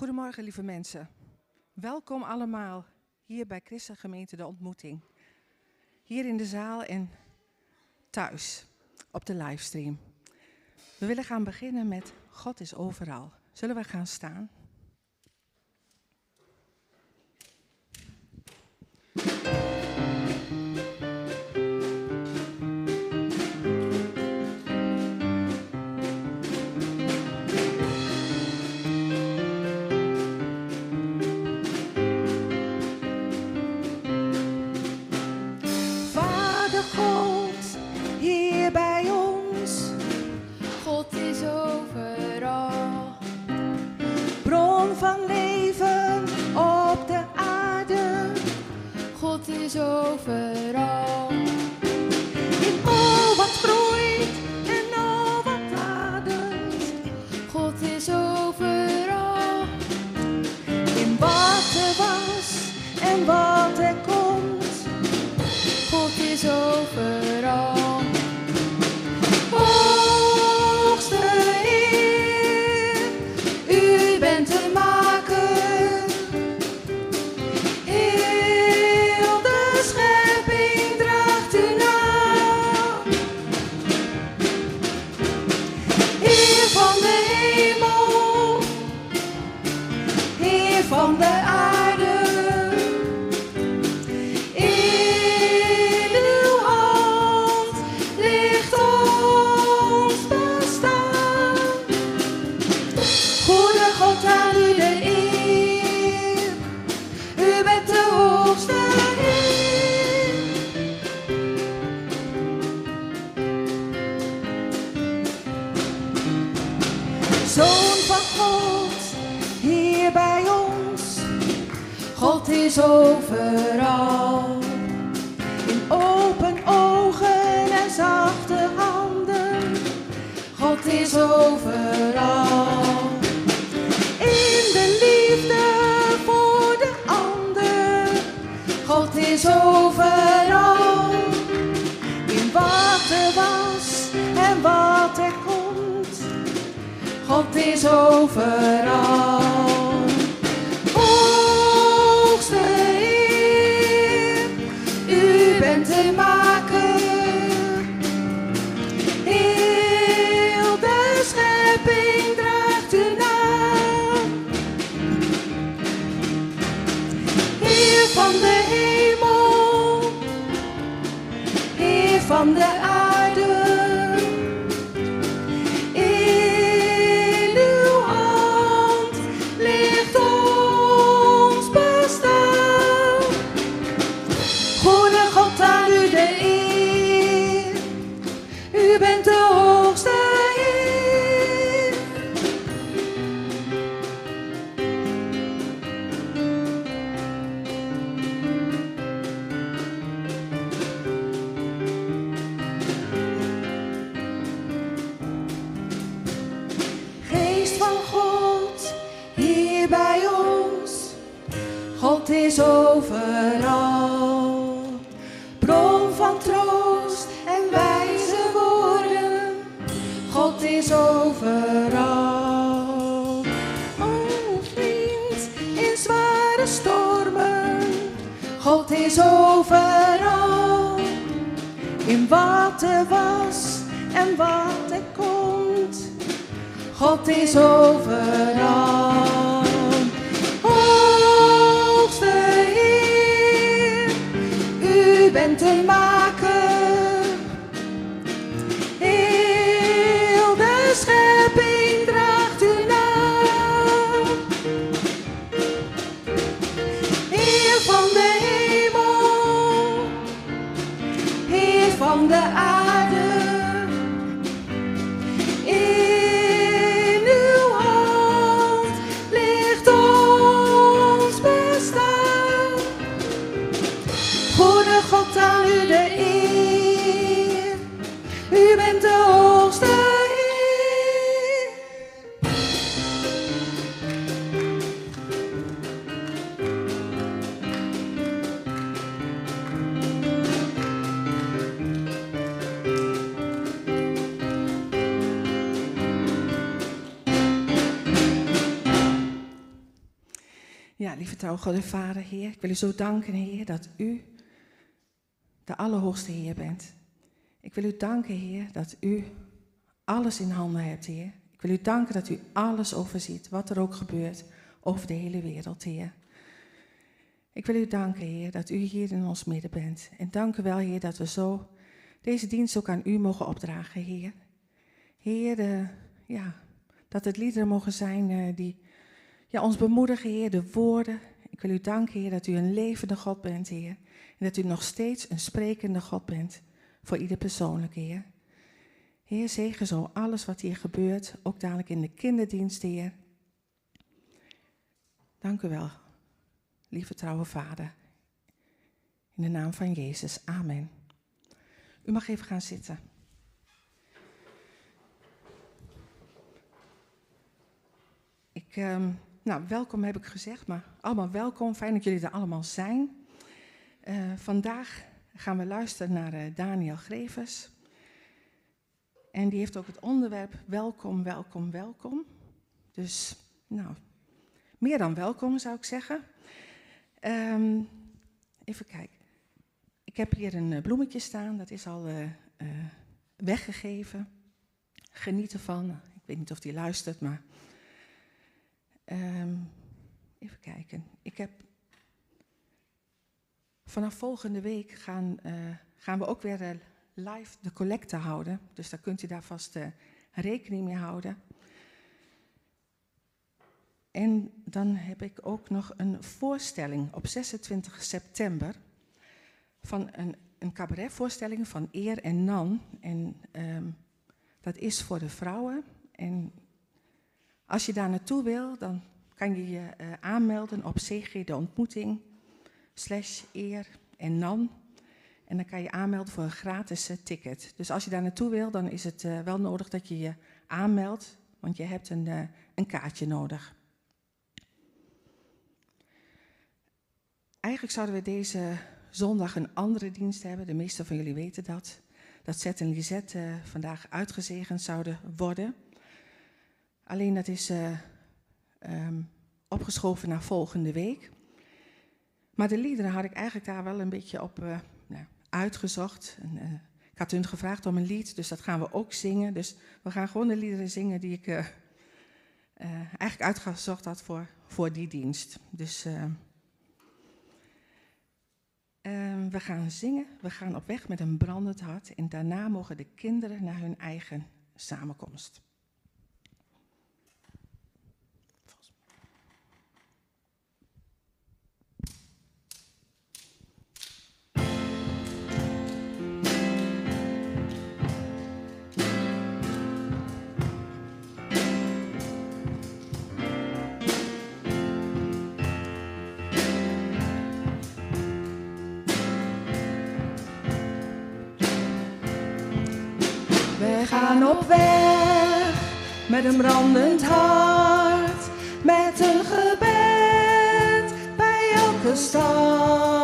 Goedemorgen, lieve mensen. Welkom allemaal hier bij Christengemeente De Ontmoeting. Hier in de zaal en thuis op de livestream. We willen gaan beginnen met God is overal. Zullen we gaan staan? Zoon van God, hier bij ons. God is overal. In open ogen en zachte handen. God is overal. In de liefde voor de ander. God is overal. God is overal. from the eye. Lieve trouw God Vader, Heer, ik wil u zo danken, Heer, dat u de Allerhoogste Heer bent. Ik wil u danken, Heer, dat u alles in handen hebt, Heer. Ik wil u danken dat u alles overziet, wat er ook gebeurt over de hele wereld, Heer. Ik wil u danken, Heer, dat u hier in ons midden bent. En dank u wel, Heer, dat we zo deze dienst ook aan u mogen opdragen, Heer. Heer, eh, ja, dat het liederen mogen zijn eh, die ja, ons bemoedigen, Heer, de woorden. Ik wil u danken, Heer, dat u een levende God bent, Heer. En dat u nog steeds een sprekende God bent voor ieder persoonlijk, Heer. Heer, zegen zo alles wat hier gebeurt, ook dadelijk in de kinderdienst, Heer. Dank u wel, lieve trouwe Vader. In de naam van Jezus, amen. U mag even gaan zitten. Ik, ehm, nou, welkom heb ik gezegd, maar allemaal welkom. Fijn dat jullie er allemaal zijn. Eh, vandaag gaan we luisteren naar uh, Daniel Grevers. En die heeft ook het onderwerp welkom, welkom, welkom. Dus, nou, meer dan welkom zou ik zeggen. Ehm, even kijken. Ik heb hier een eh, bloemetje staan, dat is al weggegeven. Geniet ervan. Ik weet niet of die luistert, maar. Um, even kijken. Ik heb. Vanaf volgende week gaan, gaan we ook weer live de collecte houden. Dus daar kunt u daar vast rekening mee houden. En dan heb ik ook nog een voorstelling op 26 september van een, een cabaretvoorstelling van Eer en Nan. En um, dat is voor de vrouwen. En als je daar naartoe wil, dan kan je je uh, aanmelden op CG de ontmoeting slash Eer en Nan. En dan kan je aanmelden voor een gratis uh, ticket. Dus als je daar naartoe wil, dan is het uh, wel nodig dat je je aanmeldt, want je hebt een, een kaartje nodig. Eigenlijk zouden we deze zondag een andere dienst hebben. De meeste van jullie weten dat. Dat Zet en Lisette vandaag uitgezegend zouden worden. Alleen dat is uh, um, opgeschoven naar volgende week. Maar de liederen had ik eigenlijk daar wel een beetje op uh, nou, uitgezocht. En, ik had hun gevraagd om een lied, dus dat gaan we ook zingen. Dus we gaan gewoon de liederen zingen die ik eigenlijk uitgezocht had voor, voor die dienst. Dus Um, we gaan zingen, we gaan op weg met een brandend hart en daarna mogen de kinderen naar hun eigen samenkomst. Gaan op weg met een brandend hart, met een gebed bij elke stap.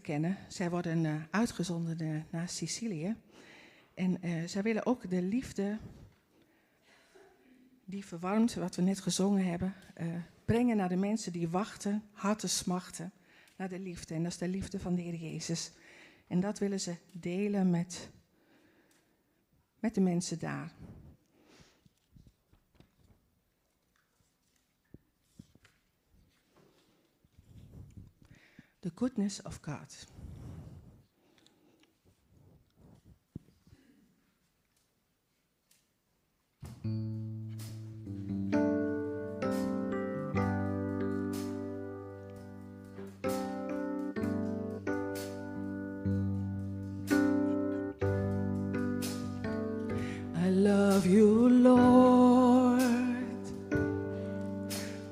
Kennen, zij worden eh, uitgezonden eh, naar Sicilië. En eh, zij willen ook de liefde die verwarmt, wat we net gezongen hebben, brengen naar de mensen die wachten, harten smachten naar de liefde. En dat is de liefde van de Heer Jezus. En dat willen ze delen met, met de mensen daar. The goodness of God. I love you, Lord.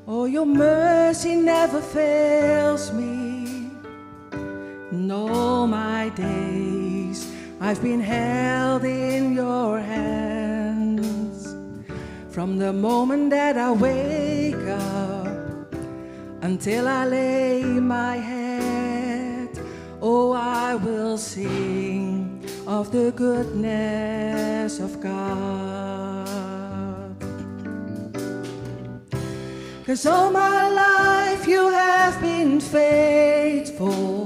Oh, your mercy never fails me. I've been held in your hands. From the moment that I wake up until I lay my head, oh, I will sing of the goodness of God. Cause all my life you have been faithful.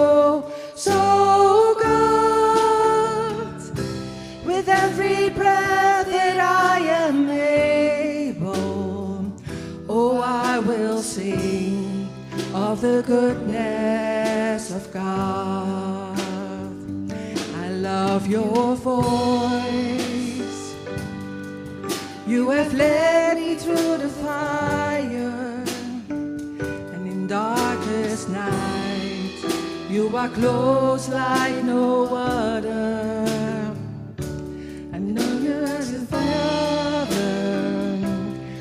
So, so good. With every breath that I am able, oh, I will sing of the goodness of God. I love your voice. You have led are close like no other. I know you as a father.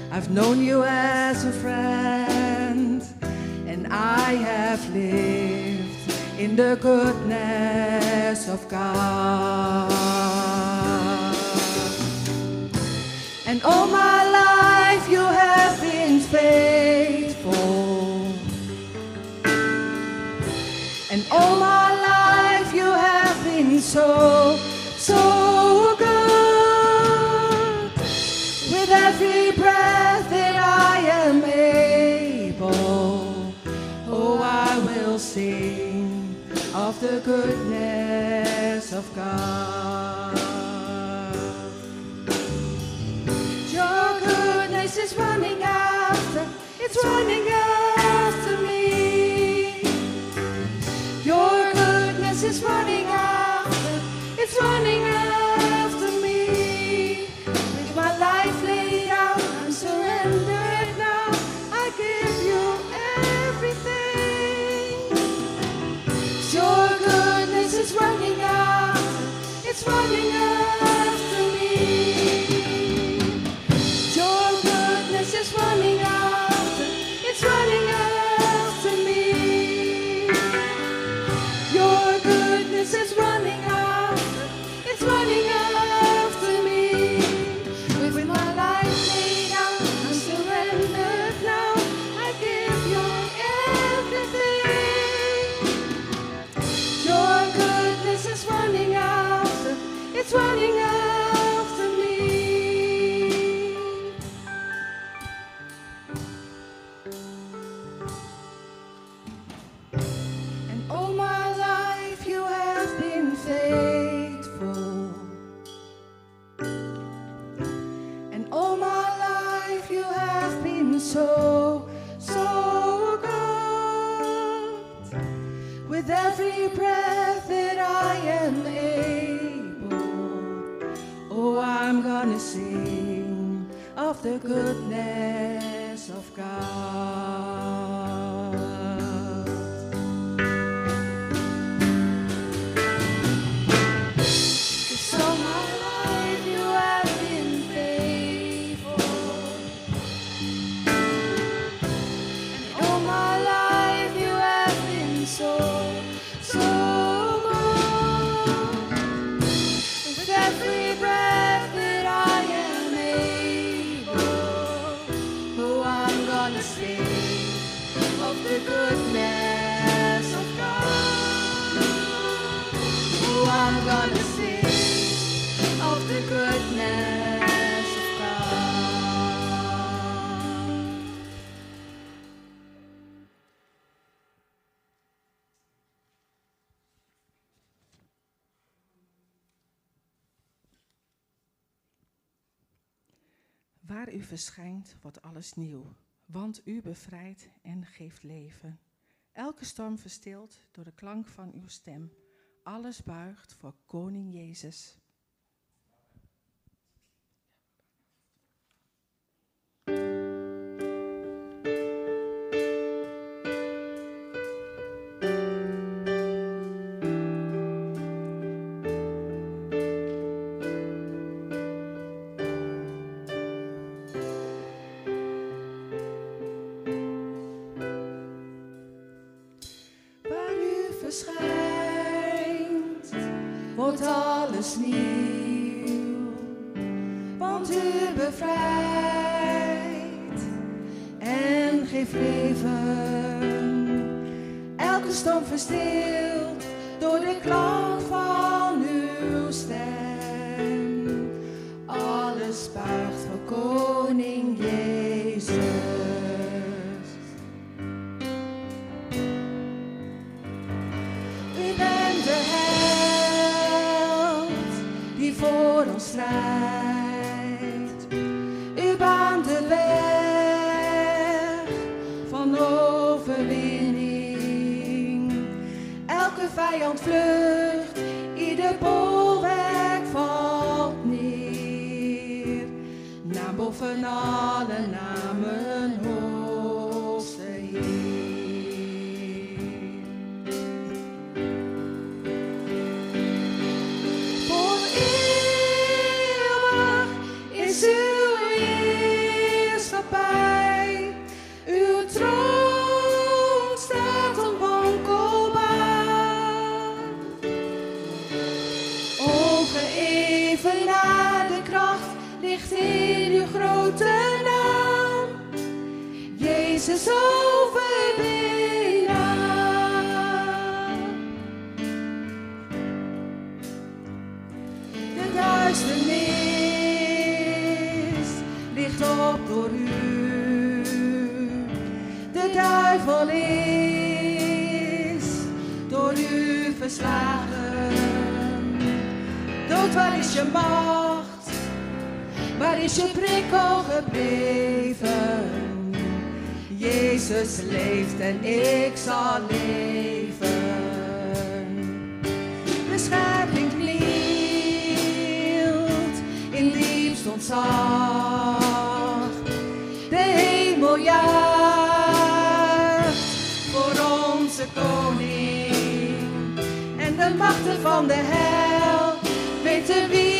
I've known you as a friend, and I have lived in the goodness of God. And all my all my life you have been so, so good. With every breath that I am able, oh, I will sing of the goodness of God. Your goodness is running after, it's running after running after, it's running after verschijnt, wat alles nieuw. Want u bevrijdt en geeft leven. Elke storm verstilt door de klank van uw stem. Alles buigt voor Koning Jezus. Jezus leeft en ik zal leven. De schepping knielt in liefst ontzag. De hemel juicht voor onze koning. En de machten van de hel weten wie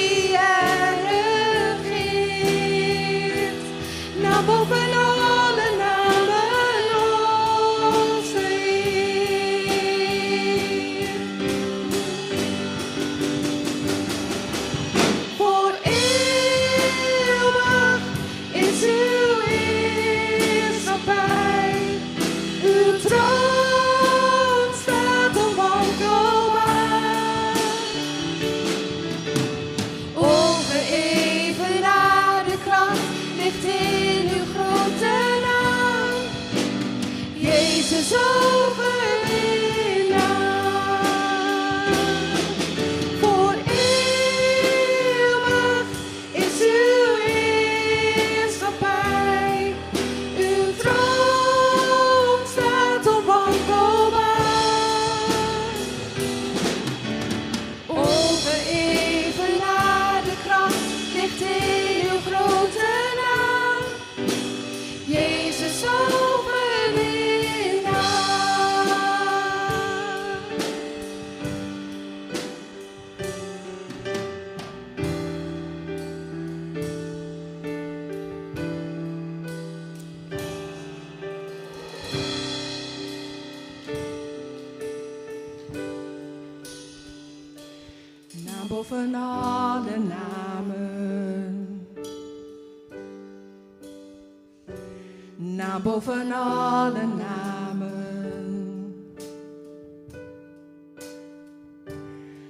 boven alle namen.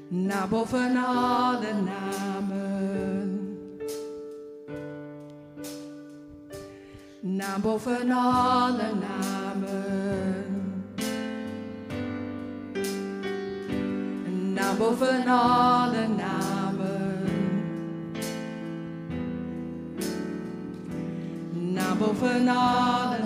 Naar boven alle namen. Naar boven alle namen. Naar boven alle namen. Boven alle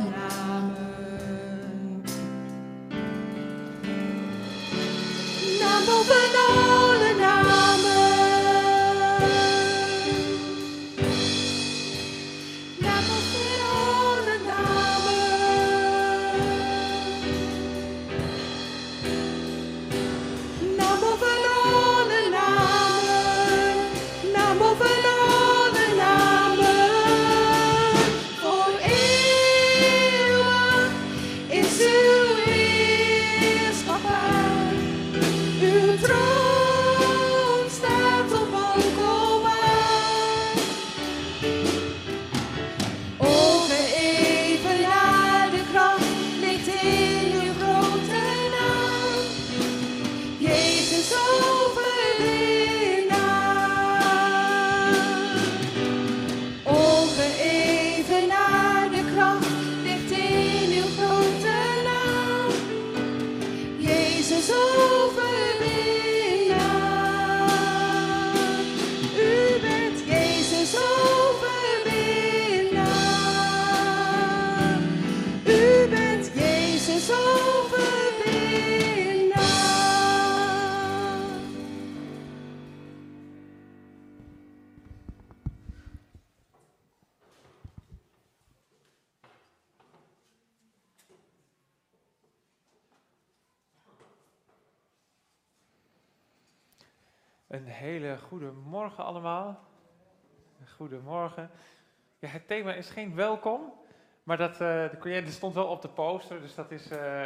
Een hele goede morgen allemaal. Goedemorgen. Ja, het thema is geen welkom, maar dat, dat stond wel op de poster, dus dat is, eh,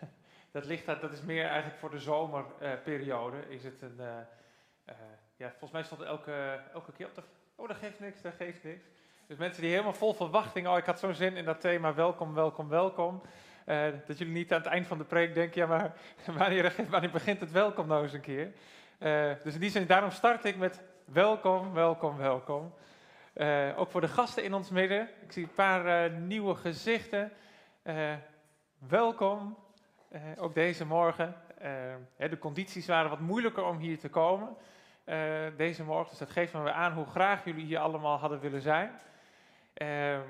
dat ligt dat is meer eigenlijk voor de zomerperiode. is het een, eh, ja, volgens mij stond elke, elke keer op de, oh dat geeft niks, dat geeft niks. Dus mensen die helemaal vol verwachting, oh ik had zo'n zin in dat thema welkom, welkom, welkom. Dat jullie niet aan het eind van de preek denken, ja maar wanneer begint het welkom nou eens een keer? Eh, dus in die zin, daarom start ik met welkom, welkom, welkom. Eh, ook voor de gasten in ons midden. Ik zie een paar eh, nieuwe gezichten. Welkom, ook deze morgen. De condities waren wat moeilijker om hier te komen deze morgen. Dus dat geeft me weer aan hoe graag jullie hier allemaal hadden willen zijn. Ehm,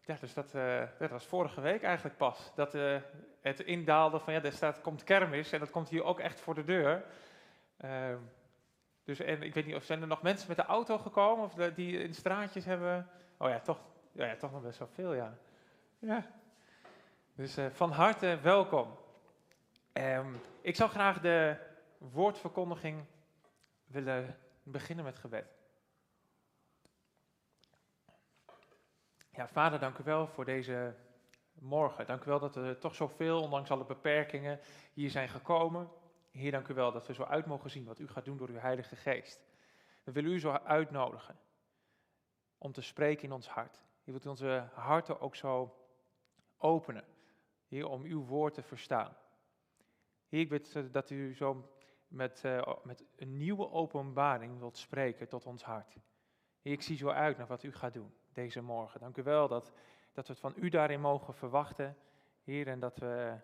ja, dus dat, dat was vorige week eigenlijk pas. Dat het indaalde van, ja, er staat, komt kermis en dat komt hier ook echt voor de deur. Ehm, dus en ik weet niet of zijn er nog mensen met de auto gekomen of die in straatjes hebben. Oh ja, toch, ja, ja, toch nog best wel veel, ja. ja. Dus eh, van harte welkom. Ehm, ik zou graag de woordverkondiging willen beginnen met gebed. Ja, vader, dank u wel voor deze morgen. Dank u wel dat er toch zoveel, ondanks alle beperkingen, hier zijn gekomen. Heer, dank u wel dat we zo uit mogen zien wat u gaat doen door uw Heilige Geest. We willen u zo uitnodigen om te spreken in ons hart. Je wilt onze harten ook zo openen, Heer, om uw woord te verstaan. Heer, ik bid dat u zo met, eh, met een nieuwe openbaring wilt spreken tot ons hart. Heer, ik zie zo uit naar wat u gaat doen deze morgen. Dank u wel dat, dat we het van u daarin mogen verwachten, Heer, en dat we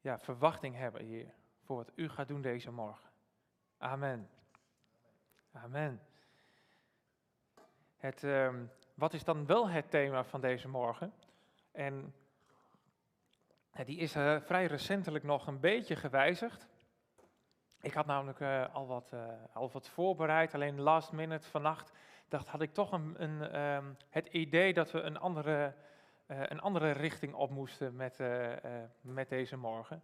ja, verwachting hebben, Heer, voor wat u gaat doen deze morgen. Amen. Amen. Het, ehm, wat is dan wel het thema van deze morgen? En ja, die is eh, vrij recentelijk nog een beetje gewijzigd. Ik had namelijk eh, al, wat, eh, al wat voorbereid, alleen last minute vannacht dacht, had ik toch een, een, ehm, het idee dat we een andere, eh, een andere richting op moesten met, eh, eh, met deze morgen.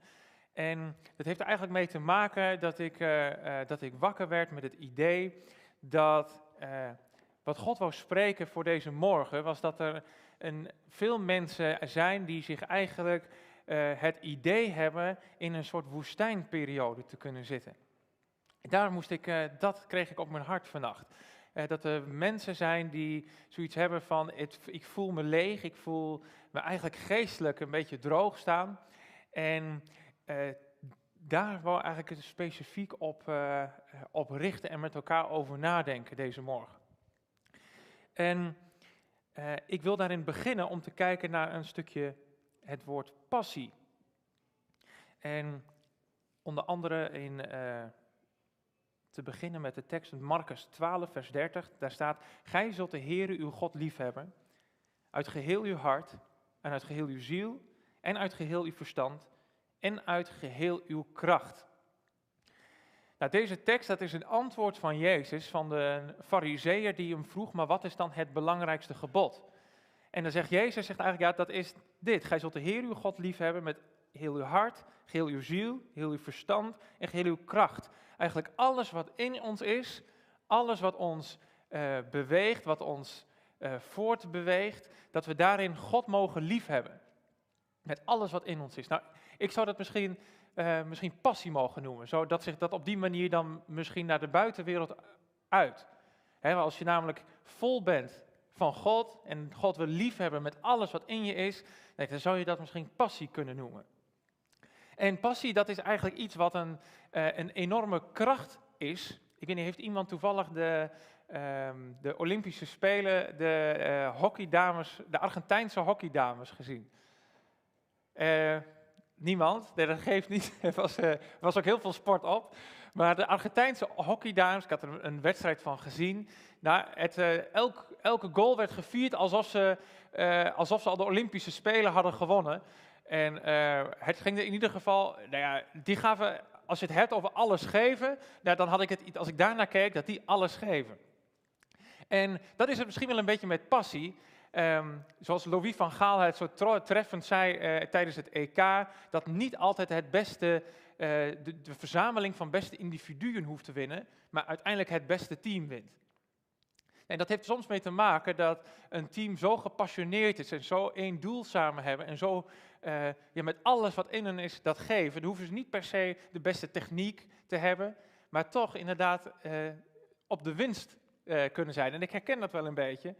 En dat heeft er eigenlijk mee te maken dat ik, eh, eh, dat ik wakker werd met het idee dat eh, wat God wou spreken voor deze morgen, was dat er een, veel mensen zijn die zich eigenlijk het idee hebben in een soort woestijnperiode te kunnen zitten. daar moest ik, dat kreeg ik op mijn hart vannacht. Dat er mensen zijn die zoiets hebben van, het, ik voel me leeg, ik voel me eigenlijk geestelijk een beetje droog staan. En daar wou ik eigenlijk specifiek op, eh, op richten en met elkaar over nadenken deze morgen. En eh, ik wil daarin beginnen om te kijken naar een stukje het woord passie. En onder andere in, eh, te beginnen met de tekst in Marcus 12, vers 30. Daar staat, Gij zult de Heere uw God liefhebben, uit geheel uw hart en uit geheel uw ziel en uit geheel uw verstand en uit geheel uw kracht. Nou, deze tekst dat is een antwoord van Jezus, van de fariseeër die hem vroeg, maar wat is dan het belangrijkste gebod? En dan zegt Jezus, zegt eigenlijk, ja, dat is dit. Gij zult de Heer uw God liefhebben met heel uw hart, geheel uw ziel, heel uw verstand en geheel uw kracht. Eigenlijk alles wat in ons is, alles wat ons eh, beweegt, wat ons eh, voortbeweegt, dat we daarin God mogen liefhebben. Met alles wat in ons is. Nou, ik zou dat misschien, eh, misschien passie mogen noemen, zodat zich dat op die manier dan misschien naar de buitenwereld uit. Hè, als je namelijk vol bent van God en God wil liefhebben met alles wat in je is, dan zou je dat misschien passie kunnen noemen. En passie, dat is eigenlijk iets wat een, uh, een enorme kracht is. Ik weet niet, heeft iemand toevallig de, ehm, de Olympische Spelen, de hockeydames, de Argentijnse hockeydames gezien? Uh, niemand, dat geeft niet. Er was, was ook heel veel sport op. Maar de Argentijnse hockeydames, ik had er een wedstrijd van gezien. Nou, het, elk, elke goal werd gevierd alsof ze, alsof ze al de Olympische Spelen hadden gewonnen. En het ging er in ieder geval, nou ja, die gaven, als je het hebt over alles geven, nou, dan had ik het, als ik daarnaar keek, dat die alles geven. En dat is het misschien wel een beetje met passie. Um, zoals Louis van Gaal het zo treffend zei uh, tijdens het EK, dat niet altijd het beste, uh, de, verzameling van beste individuen hoeft te winnen, maar uiteindelijk het beste team wint. En dat heeft soms mee te maken dat een team zo gepassioneerd is en zo één doel samen hebben en zo uh, ja, met alles wat in hen is dat geven. Dan hoeven ze niet per se de beste techniek te hebben, maar toch inderdaad op de winst kunnen zijn. En ik herken dat wel een beetje,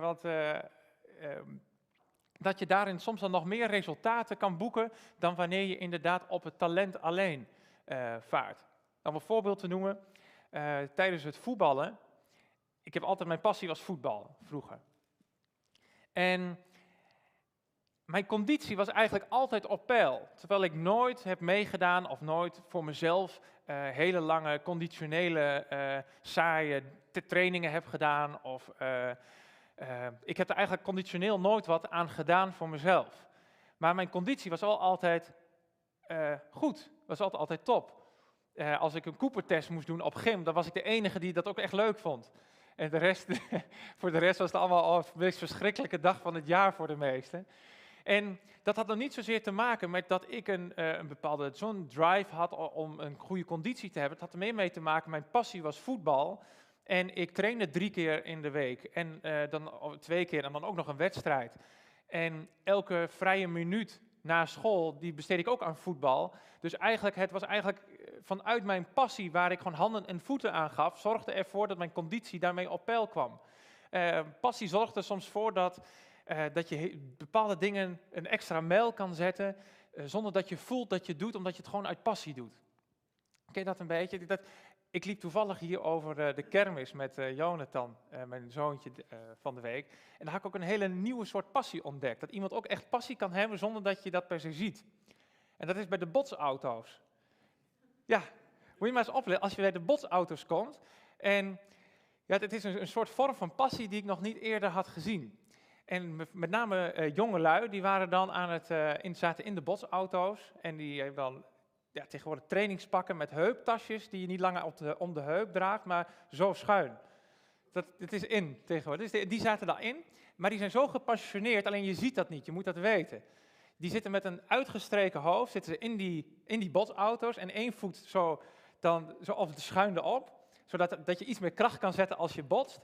want um, dat je daarin soms dan nog meer resultaten kan boeken dan wanneer je inderdaad op het talent alleen vaart. Om een voorbeeld te noemen, tijdens het voetballen ik heb altijd, mijn passie was voetbal, vroeger. En mijn conditie was eigenlijk altijd op peil. Terwijl ik nooit heb meegedaan of nooit voor mezelf hele lange conditionele saaie trainingen heb gedaan. Of ik heb er eigenlijk conditioneel nooit wat aan gedaan voor mezelf. Maar mijn conditie was al altijd goed, was altijd, altijd top. als ik een Cooper-test moest doen op gym, dan was ik de enige die dat ook echt leuk vond. En de rest, voor de rest was het allemaal de meest verschrikkelijke dag van het jaar voor de meesten. En dat had dan niet zozeer te maken met dat ik een, uh, een bepaalde zo'n drive had om een goede conditie te hebben. Het had er meer mee te maken, mijn passie was voetbal. En ik trainde drie keer in de week. En uh, dan twee keer en dan ook nog een wedstrijd. En elke vrije minuut na school, die besteed ik ook aan voetbal. Dus eigenlijk, het was eigenlijk eh, vanuit mijn passie, waar ik gewoon handen en voeten aan gaf, zorgde ervoor dat mijn conditie daarmee op peil kwam. Uh, passie zorgde soms voor dat, dat je bepaalde dingen een extra mijl kan zetten, zonder dat je voelt dat je het doet, omdat je het gewoon uit passie doet. Ken je dat een beetje? Dat, ik liep toevallig hier over uh, de kermis met uh, Jonathan, uh, mijn zoontje van de week. En daar had ik ook een hele nieuwe soort passie ontdekt. Dat iemand ook echt passie kan hebben zonder dat je dat per se ziet. En dat is bij de botsauto's. Ja, moet je maar eens opletten als je bij de botsauto's komt. En ja, het is een, soort vorm van passie die ik nog niet eerder had gezien. En met name jonge lui, die waren dan aan het, zaten in de botsauto's. En die hebben dan tegenwoordig trainingspakken met heuptasjes die je niet langer op de, om de heup draagt, maar zo schuin. Dat, het is in tegenwoordig. Die zaten daarin, maar die zijn zo gepassioneerd, alleen je ziet dat niet, je moet dat weten. Die zitten met een uitgestreken hoofd, zitten ze in die, in die botsauto's en één voet zo, dan, zo of schuin erop, zodat dat je iets meer kracht kan zetten als je botst.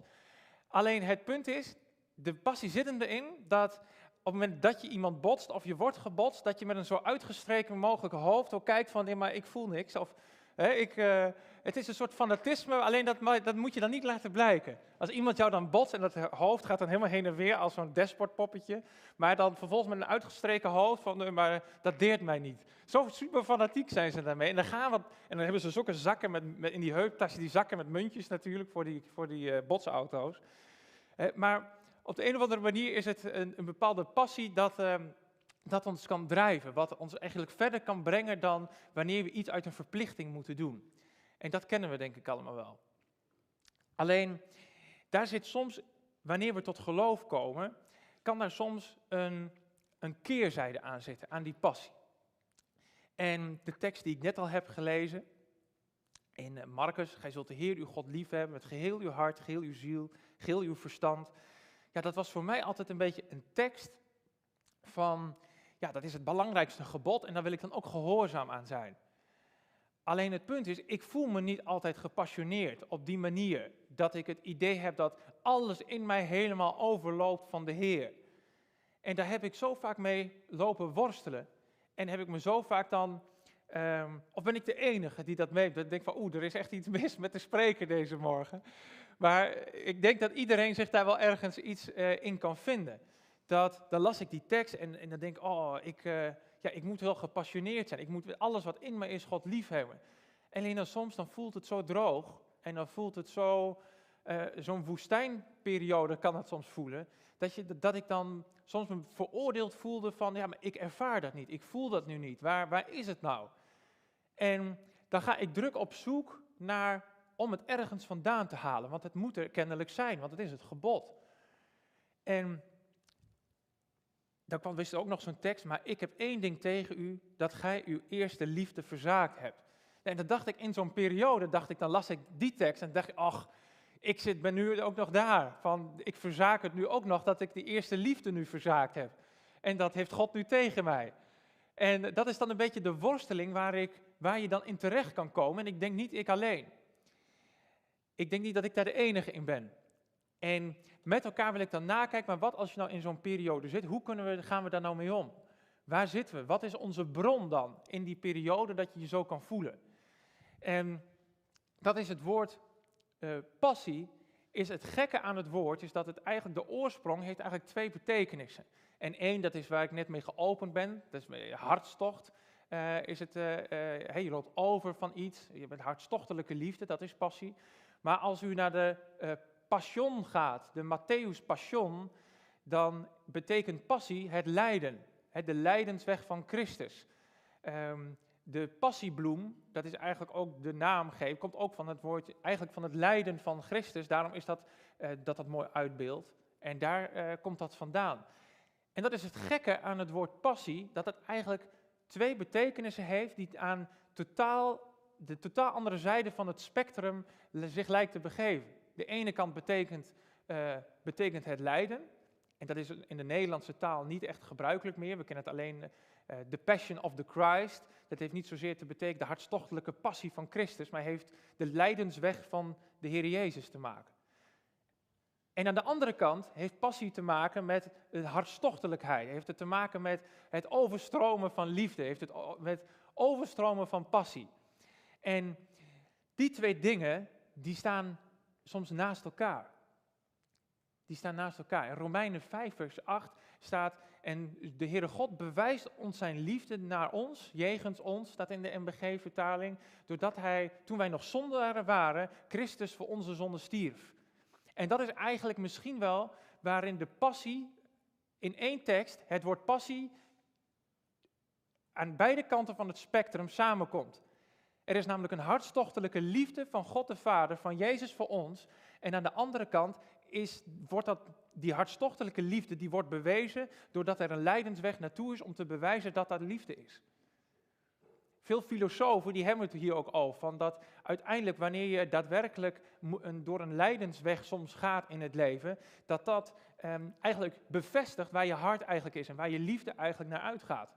Alleen het punt is, de passie zit hem erin dat op het moment dat je iemand botst of je wordt gebotst, dat je met een zo uitgestreken mogelijke hoofd ook kijkt van, nee, maar ik voel niks. Of Hè, ik, eh, het is een soort fanatisme, alleen dat, dat moet je dan niet laten blijken. Als iemand jou dan botst en dat hoofd gaat dan helemaal heen en weer als zo'n dashboardpoppetje, maar dan vervolgens met een uitgestreken hoofd van, eh, maar dat deert mij niet. Zo super fanatiek zijn ze daarmee. En dan, gaan wat, en dan hebben ze zulke zakken met, in die heuptasje, die zakken met muntjes natuurlijk voor die, voor die eh, botsauto's. Maar op de een of andere manier is het een, een bepaalde passie dat, ehm, dat ons kan drijven. Wat ons eigenlijk verder kan brengen dan wanneer we iets uit een verplichting moeten doen. En dat kennen we denk ik allemaal wel. Alleen, daar zit soms, wanneer we tot geloof komen, kan daar soms een, een keerzijde aan zitten, aan die passie. En de tekst die ik net al heb gelezen, in Marcus, gij zult de Heer uw God liefhebben met geheel uw hart, geheel uw ziel, geheel uw verstand. Ja, dat was voor mij altijd een beetje een tekst van, ja, dat is het belangrijkste gebod en daar wil ik dan ook gehoorzaam aan zijn. Alleen het punt is, ik voel me niet altijd gepassioneerd op die manier. Dat ik het idee heb dat alles in mij helemaal overloopt van de Heer. En daar heb ik zo vaak mee lopen worstelen. En heb ik me zo vaak dan, ehm, of ben ik de enige die dat mee, dat ik denk van oeh, er is echt iets mis met de spreker deze morgen. Maar ik denk dat iedereen zich daar wel ergens iets eh, in kan vinden. Dat, dan las ik die tekst en, dan denk ik, oh, ik, eh, ja, ik moet wel gepassioneerd zijn. Ik moet alles wat in me is, God liefhebben. Alleen dan soms dan voelt het zo droog en dan voelt het zo, eh, zo'n woestijnperiode kan het soms voelen. Dat, je, dat ik dan soms me veroordeeld voelde van, ja, maar ik ervaar dat niet. Ik voel dat nu niet. Waar, waar is het nou? En dan ga ik druk op zoek naar, om het ergens vandaan te halen. Want het moet er kennelijk zijn, want het is het gebod. En dan kwam, wist er ook nog zo'n tekst, maar ik heb één ding tegen u, dat gij uw eerste liefde verzaakt hebt. En dan dacht ik in zo'n periode, dacht ik, dan las ik die tekst en dacht ik, ach, ik zit, ben nu ook nog daar. Van, ik verzaak het nu ook nog dat ik die eerste liefde nu verzaakt heb. En dat heeft God nu tegen mij. En dat is dan een beetje de worsteling waar, ik, waar je dan in terecht kan komen. En ik denk niet ik alleen. Ik denk niet dat ik daar de enige in ben. En met elkaar wil ik dan nakijken, maar wat als je nou in zo'n periode zit, hoe kunnen we, gaan we daar nou mee om? Waar zitten we? Wat is onze bron dan in die periode dat je je zo kan voelen? En dat is het woord uh, passie. Is het gekke aan het woord, is dat het eigenlijk de oorsprong heeft eigenlijk twee betekenissen. En één, dat is waar ik net mee geopend ben, dat is hartstocht. Uh, is het, uh, hey, je loopt over van iets, je bent hartstochtelijke liefde, dat is passie. Maar als u naar de Passion gaat, de Matthäus Passion, dan betekent passie het lijden, de lijdensweg van Christus. Um, de passiebloem, dat is eigenlijk ook de naamgeef, komt ook van het woord, eigenlijk van het lijden van Christus. Daarom is dat uh, dat, dat mooi uitbeeldt. En daar uh, komt dat vandaan. En dat is het gekke aan het woord passie, dat het eigenlijk twee betekenissen heeft die aan totaal, de totaal andere zijde van het spectrum zich lijkt te begeven. De ene kant betekent, uh, betekent het lijden. En dat is in de Nederlandse taal niet echt gebruikelijk meer. We kennen het alleen uh, the passion of the Christ. Dat heeft niet zozeer te betekenen de hartstochtelijke passie van Christus, maar heeft de lijdensweg van de Heer Jezus te maken. En aan de andere kant heeft passie te maken met hartstochtelijkheid. Heeft het te maken met het overstromen van liefde. Heeft het met overstromen van passie. En die twee dingen, die staan soms naast elkaar. Die staan naast elkaar. In Romeinen 5, vers 8 staat, en de Heere God bewijst ons zijn liefde naar ons, jegens ons, staat in de MBG-vertaling, doordat hij, toen wij nog zondaren waren, Christus voor onze zonde stierf. En dat is eigenlijk misschien wel waarin de passie, in één tekst, het woord passie, aan beide kanten van het spectrum samenkomt. Er is namelijk een hartstochtelijke liefde van God de Vader, van Jezus voor ons. En aan de andere kant is, wordt dat, die hartstochtelijke liefde die wordt bewezen doordat er een lijdensweg naartoe is om te bewijzen dat dat liefde is. Veel filosofen die hebben het hier ook over, van dat uiteindelijk wanneer je daadwerkelijk door een lijdensweg soms gaat in het leven, dat dat eh, eigenlijk bevestigt waar je hart eigenlijk is en waar je liefde eigenlijk naar uitgaat.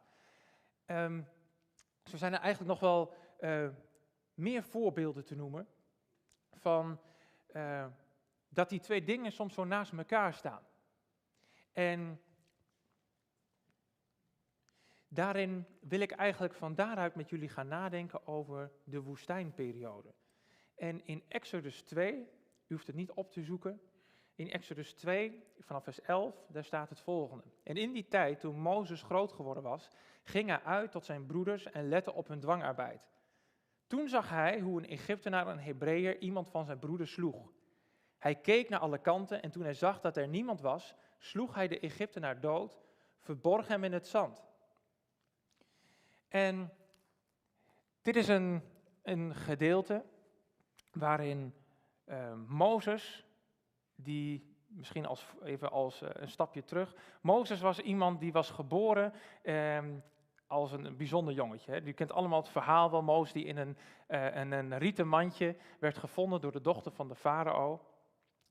Um, zo zijn er eigenlijk nog wel uh, meer voorbeelden te noemen van uh, dat die twee dingen soms zo naast elkaar staan. En daarin wil ik eigenlijk van daaruit met jullie gaan nadenken over de woestijnperiode. En in Exodus 2, u hoeft het niet op te zoeken, in Exodus 2, vanaf vers 11, daar staat het volgende. En in die tijd, toen Mozes groot geworden was, ging hij uit tot zijn broeders en lette op hun dwangarbeid. Toen zag hij hoe een Egyptenaar een Hebreeër iemand van zijn broeder sloeg. Hij keek naar alle kanten en toen hij zag dat er niemand was, sloeg hij de Egyptenaar dood, verborg hem in het zand. En dit is een, een gedeelte waarin uh, Mozes, die misschien als, even als uh, een stapje terug. Mozes was iemand die was geboren uh, als een bijzonder jongetje. Hè. U kent allemaal het verhaal van Mozes die in een, uh, een, rieten mandje werd gevonden door de dochter van de farao.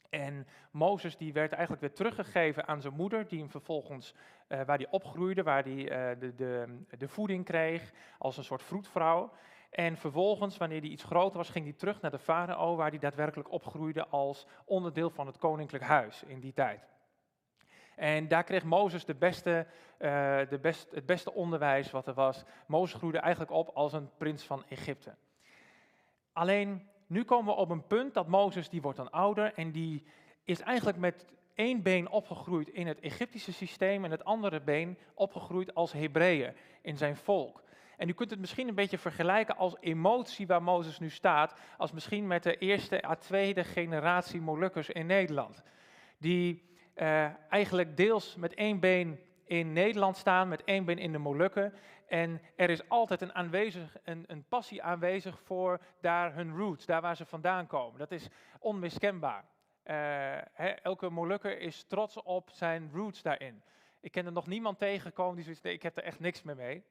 En Mozes die werd eigenlijk weer teruggegeven aan zijn moeder, die hem vervolgens, uh, waar hij opgroeide, waar hij uh, de, de, de voeding kreeg als een soort vroedvrouw. En vervolgens, wanneer hij iets groter was, ging hij terug naar de farao, waar hij daadwerkelijk opgroeide als onderdeel van het koninklijk huis in die tijd. En daar kreeg Mozes de beste, uh, de best, het beste onderwijs wat er was. Mozes groeide eigenlijk op als een prins van Egypte. Alleen nu komen we op een punt dat Mozes, die wordt dan ouder en die is eigenlijk met één been opgegroeid in het Egyptische systeem en het andere been opgegroeid als Hebreeën in zijn volk. En u kunt het misschien een beetje vergelijken als emotie waar Mozes nu staat, als misschien met de eerste à tweede generatie Molukkers in Nederland. Die uh, eigenlijk deels met één been in Nederland staan, met één been in de Molukken. En er is altijd een, aanwezig, een, passie aanwezig voor daar hun roots, daar waar ze vandaan komen. Dat is onmiskenbaar. He, elke Molukker is trots op zijn roots daarin. Ik ken er nog niemand tegengekomen die zoiets ik heb er echt niks meer mee.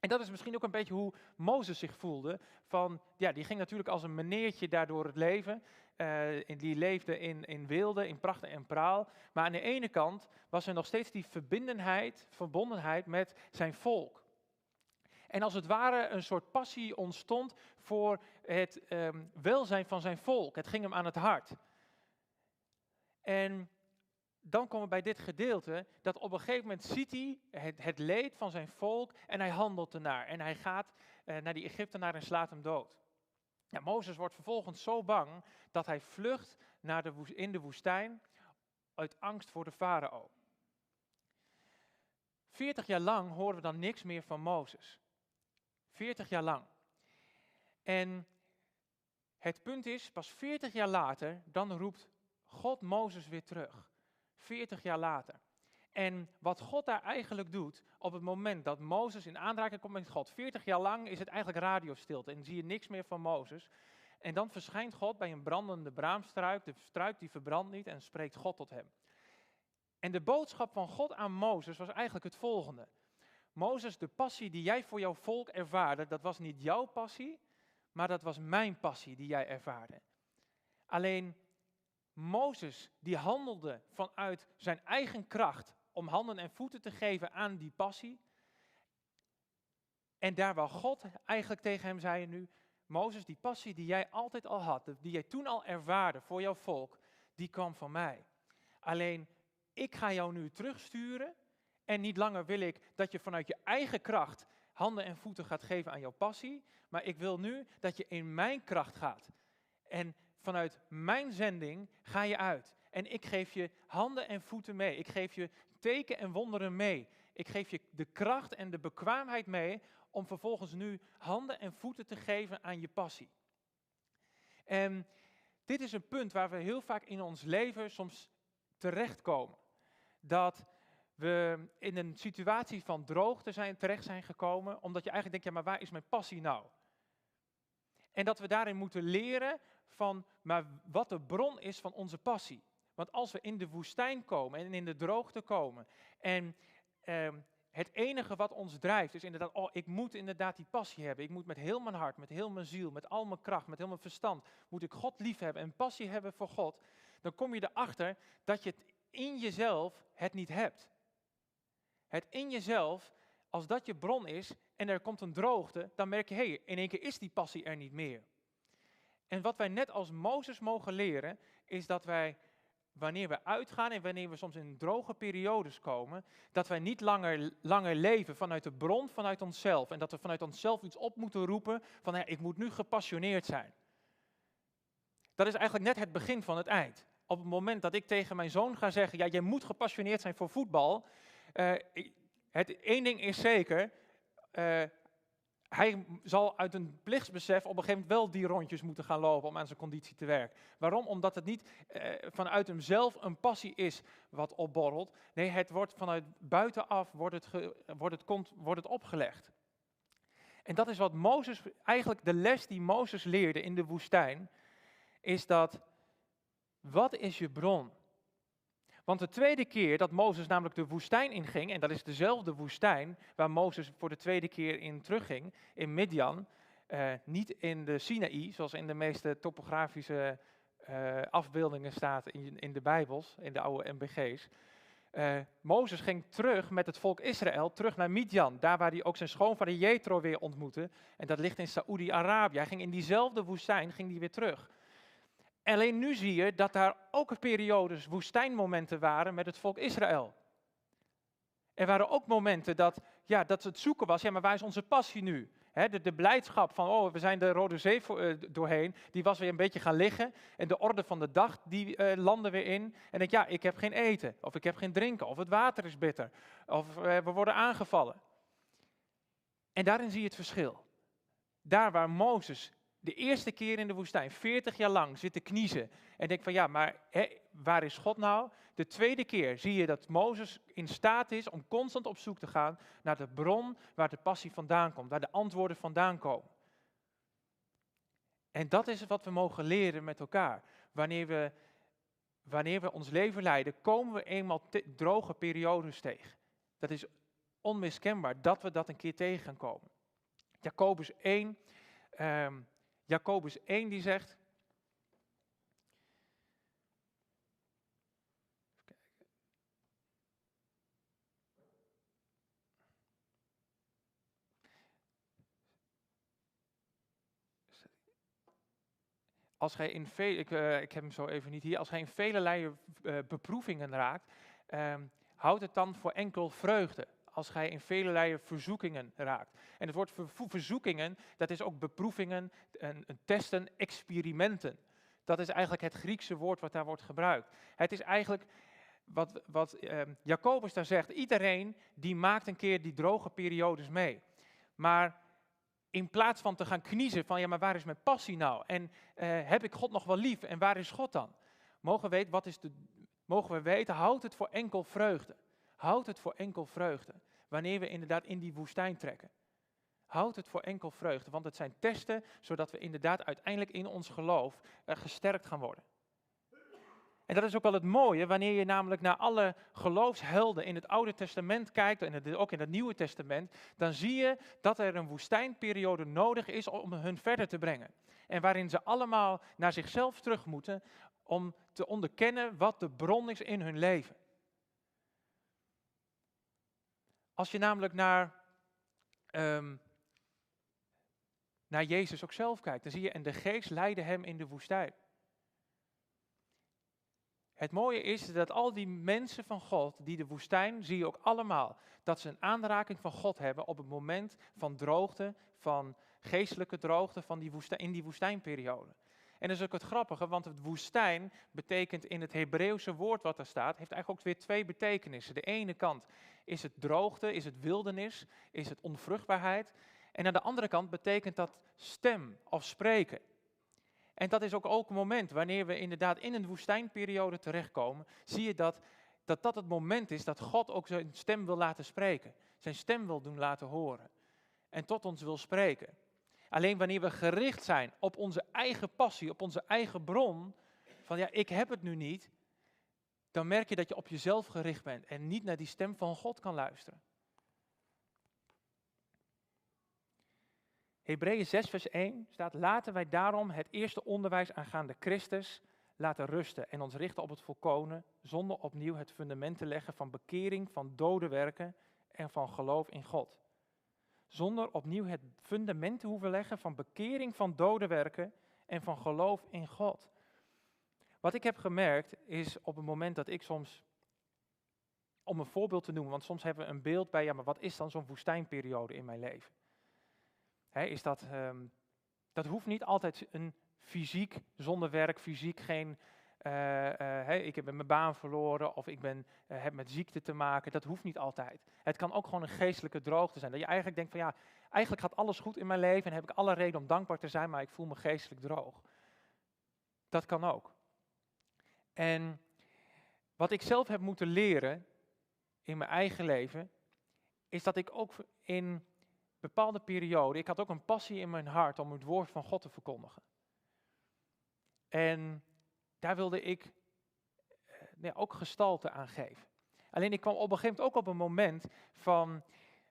En dat is misschien ook een beetje hoe Mozes zich voelde. Van, ja, die ging natuurlijk als een meneertje daardoor het leven. Uh, die leefde in, in weelde, in pracht en praal. Maar aan de ene kant was er nog steeds die verbindenheid, verbondenheid met zijn volk. En als het ware een soort passie ontstond voor het um, welzijn van zijn volk. Het ging hem aan het hart. En dan komen we bij dit gedeelte, dat op een gegeven moment ziet hij het, leed van zijn volk en hij handelt ernaar. En hij gaat uh, naar die Egyptenaar en slaat hem dood. Mozes wordt vervolgens zo bang dat hij vlucht naar de, in de woestijn uit angst voor de farao. Veertig jaar lang horen we dan niks meer van Mozes. Veertig jaar lang. En het punt is, pas veertig jaar later, dan roept God Mozes weer terug. 40 jaar later. En wat God daar eigenlijk doet, op het moment dat Mozes in aanraking komt met God, 40 jaar lang is het eigenlijk radiostilte en zie je niks meer van Mozes. En dan verschijnt God bij een brandende braamstruik, de struik die verbrandt niet en spreekt God tot hem. En de boodschap van God aan Mozes was eigenlijk het volgende. Mozes, de passie die jij voor jouw volk ervaarde, dat was niet jouw passie, maar dat was mijn passie die jij ervaarde. Alleen Mozes die handelde vanuit zijn eigen kracht om handen en voeten te geven aan die passie. En daar waar God eigenlijk tegen hem zei nu, Mozes, die passie die jij altijd al had, die jij toen al ervaarde voor jouw volk, die kwam van mij. Alleen, ik ga jou nu terugsturen en niet langer wil ik dat je vanuit je eigen kracht handen en voeten gaat geven aan jouw passie, maar ik wil nu dat je in mijn kracht gaat. En vanuit mijn zending ga je uit. En ik geef je handen en voeten mee. Ik geef je teken en wonderen mee. Ik geef je de kracht en de bekwaamheid mee om vervolgens nu handen en voeten te geven aan je passie. En dit is een punt waar we heel vaak in ons leven soms terechtkomen. Dat we in een situatie van droogte zijn, terecht zijn gekomen, omdat je eigenlijk denkt, ja, maar waar is mijn passie nou? En dat we daarin moeten leren van maar wat de bron is van onze passie. Want als we in de woestijn komen en in de droogte komen en eh, het enige wat ons drijft is inderdaad, oh ik moet inderdaad die passie hebben. Ik moet met heel mijn hart, met heel mijn ziel, met al mijn kracht, met heel mijn verstand, moet ik God lief hebben en passie hebben voor God. Dan kom je erachter dat je het in jezelf het niet hebt. Het in jezelf, als dat je bron is en er komt een droogte, dan merk je, hé, hey, in één keer is die passie er niet meer. En wat wij net als Mozes mogen leren, is dat wij wanneer we uitgaan en wanneer we soms in droge periodes komen, dat wij niet langer, langer leven vanuit de bron, vanuit onszelf. En dat we vanuit onszelf iets op moeten roepen van ja, ik moet nu gepassioneerd zijn. Dat is eigenlijk net het begin van het eind. Op het moment dat ik tegen mijn zoon ga zeggen, ja, jij moet gepassioneerd zijn voor voetbal. Uh, het één ding is zeker, uh, hij zal uit een plichtsbesef op een gegeven moment wel die rondjes moeten gaan lopen om aan zijn conditie te werken. Waarom? Omdat het niet eh, vanuit hemzelf een passie is wat opborrelt. Nee, het wordt vanuit buitenaf wordt het, wordt het, wordt het opgelegd. En dat is wat Mozes, eigenlijk de les die Mozes leerde in de woestijn, is dat, wat is je bron? Want de tweede keer dat Mozes namelijk de woestijn inging, en dat is dezelfde woestijn waar Mozes voor de tweede keer in terugging, in Midian, uh, niet in de Sinaï, zoals in de meeste topografische uh, afbeeldingen staat in, in, de Bijbels, in de oude MBG's. Eh, Mozes ging terug met het volk Israël, terug naar Midian, daar waar hij ook zijn schoonvader Jethro weer ontmoette. En dat ligt in Saoedi-Arabië. Hij ging in diezelfde woestijn ging hij weer terug. Alleen nu zie je dat daar ook periodes, woestijnmomenten waren met het volk Israël. Er waren ook momenten dat, ja, dat het zoeken was, ja, maar waar is onze passie nu? de, de, blijdschap van, oh, we zijn de Rode Zee uh, doorheen, die was weer een beetje gaan liggen. En de orde van de dag, die uh, landde weer in. En denk, ja, ik heb geen eten, of ik heb geen drinken, of het water is bitter, of uh, we worden aangevallen. En daarin zie je het verschil. Daar waar Mozes de eerste keer in de woestijn, 40 jaar lang, zitten kniezen en denk van ja, maar waar is God nou? De tweede keer zie je dat Mozes in staat is om constant op zoek te gaan naar de bron waar de passie vandaan komt, waar de antwoorden vandaan komen. En dat is wat we mogen leren met elkaar. Wanneer we, wanneer we ons leven leiden, komen we eenmaal droge periodes tegen. Dat is onmiskenbaar dat we dat een keer tegen gaan komen. Jacobus 1, um, Jacobus 1 die zegt. Als gij in vele, ik, uh, ik heb hem zo even niet hier, als gij in vele uh, beproevingen raakt, uh, houd het dan voor enkel vreugde als gij in vele verzoekingen raakt. En het woord verzoekingen, dat is ook beproevingen, en, testen, experimenten. Dat is eigenlijk het Griekse woord wat daar wordt gebruikt. Het is eigenlijk wat, wat eh, Jacobus daar zegt, iedereen die maakt een keer die droge periodes mee. Maar in plaats van te gaan kniezen van, ja maar waar is mijn passie nou? En eh, heb ik God nog wel lief? En waar is God dan? Mogen we weten, wat is de, mogen we weten, houd het voor enkel vreugde. Houd het voor enkel vreugde. Wanneer we inderdaad in die woestijn trekken. Houd het voor enkel vreugde, want het zijn testen zodat we inderdaad uiteindelijk in ons geloof uh, gesterkt gaan worden. En dat is ook wel het mooie, wanneer je namelijk naar alle geloofshelden in het Oude Testament kijkt, en ook in het Nieuwe Testament, dan zie je dat er een woestijnperiode nodig is om hun verder te brengen. En waarin ze allemaal naar zichzelf terug moeten om te onderkennen wat de bron is in hun leven. Als je namelijk naar, um, naar Jezus ook zelf kijkt, dan zie je, en de geest leidde hem in de woestijn. Het mooie is dat al die mensen van God, die de woestijn, zie je ook allemaal, dat ze een aanraking van God hebben op het moment van droogte, van geestelijke droogte van die woestijn, in die woestijnperiode. En dat is ook het grappige, want het woestijn betekent in het Hebreeuwse woord wat er staat, heeft eigenlijk ook weer twee betekenissen. De ene kant is het droogte, is het wildernis, is het onvruchtbaarheid. En aan de andere kant betekent dat stem of spreken. En dat is ook, ook een moment wanneer we inderdaad in een woestijnperiode terechtkomen, zie je dat, dat dat het moment is dat God ook zijn stem wil laten spreken. Zijn stem wil doen laten horen. En tot ons wil spreken. Alleen wanneer we gericht zijn op onze eigen passie, op onze eigen bron, van ja, ik heb het nu niet, dan merk je dat je op jezelf gericht bent en niet naar die stem van God kan luisteren. Hebreeën 6, vers 1 staat: Laten wij daarom het eerste onderwijs aangaande Christus laten rusten en ons richten op het volkomen, zonder opnieuw het fundament te leggen van bekering, van dode werken en van geloof in God zonder opnieuw het fundament te hoeven leggen van bekering van dode werken en van geloof in God. Wat ik heb gemerkt is op het moment dat ik soms, om een voorbeeld te noemen, want soms hebben we een beeld bij, ja, maar wat is dan zo'n woestijnperiode in mijn leven? Is dat, ehm, dat hoeft niet altijd een fysiek, zonder werk, fysiek geen, eh, eh, ik heb mijn baan verloren of ik ben, eh, heb met ziekte te maken. Dat hoeft niet altijd. Het kan ook gewoon een geestelijke droogte zijn. Dat je eigenlijk denkt van ja, eigenlijk gaat alles goed in mijn leven en heb ik alle reden om dankbaar te zijn, maar ik voel me geestelijk droog. Dat kan ook. En wat ik zelf heb moeten leren in mijn eigen leven, is dat ik ook in bepaalde perioden, ik had ook een passie in mijn hart om het woord van God te verkondigen. En daar wilde ik nee, ook gestalte aan geven. Alleen ik kwam op een gegeven moment ook op een moment van,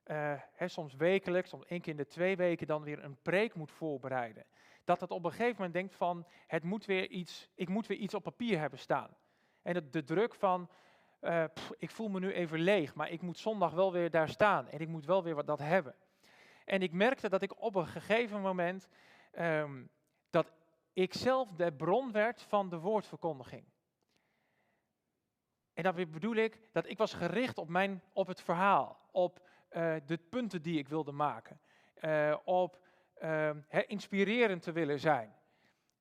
uh, hè, soms wekelijks, soms één keer in de twee weken, dan weer een preek moet voorbereiden. Dat het op een gegeven moment denkt van, het moet weer iets, ik moet weer iets op papier hebben staan. En de, druk van, pff, ik voel me nu even leeg, maar ik moet zondag wel weer daar staan en ik moet wel weer wat dat hebben. En ik merkte dat ik op een gegeven moment, um, dat ik zelf de bron werd van de woordverkondiging. En daarmee bedoel ik dat ik was gericht op, mijn, op het verhaal, op uh, de punten die ik wilde maken, uh, op uh, inspirerend te willen zijn.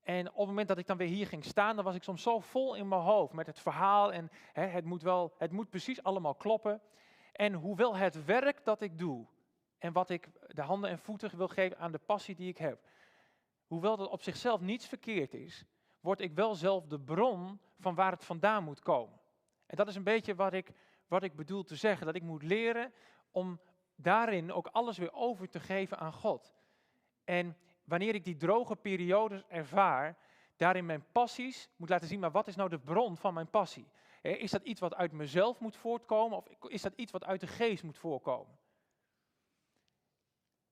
En op het moment dat ik dan weer hier ging staan, dan was ik soms zo vol in mijn hoofd met het verhaal en het, moet wel, het moet precies allemaal kloppen. En hoewel het werk dat ik doe en wat ik de handen en voeten wil geven aan de passie die ik heb, hoewel dat op zichzelf niets verkeerd is, word ik wel zelf de bron van waar het vandaan moet komen. En dat is een beetje wat ik, wat ik bedoel te zeggen, dat ik moet leren om daarin ook alles weer over te geven aan God. En wanneer ik die droge periodes ervaar, daarin mijn passies moet laten zien, maar wat is nou de bron van mijn passie? Is dat iets wat uit mezelf moet voortkomen of is dat iets wat uit de geest moet voorkomen?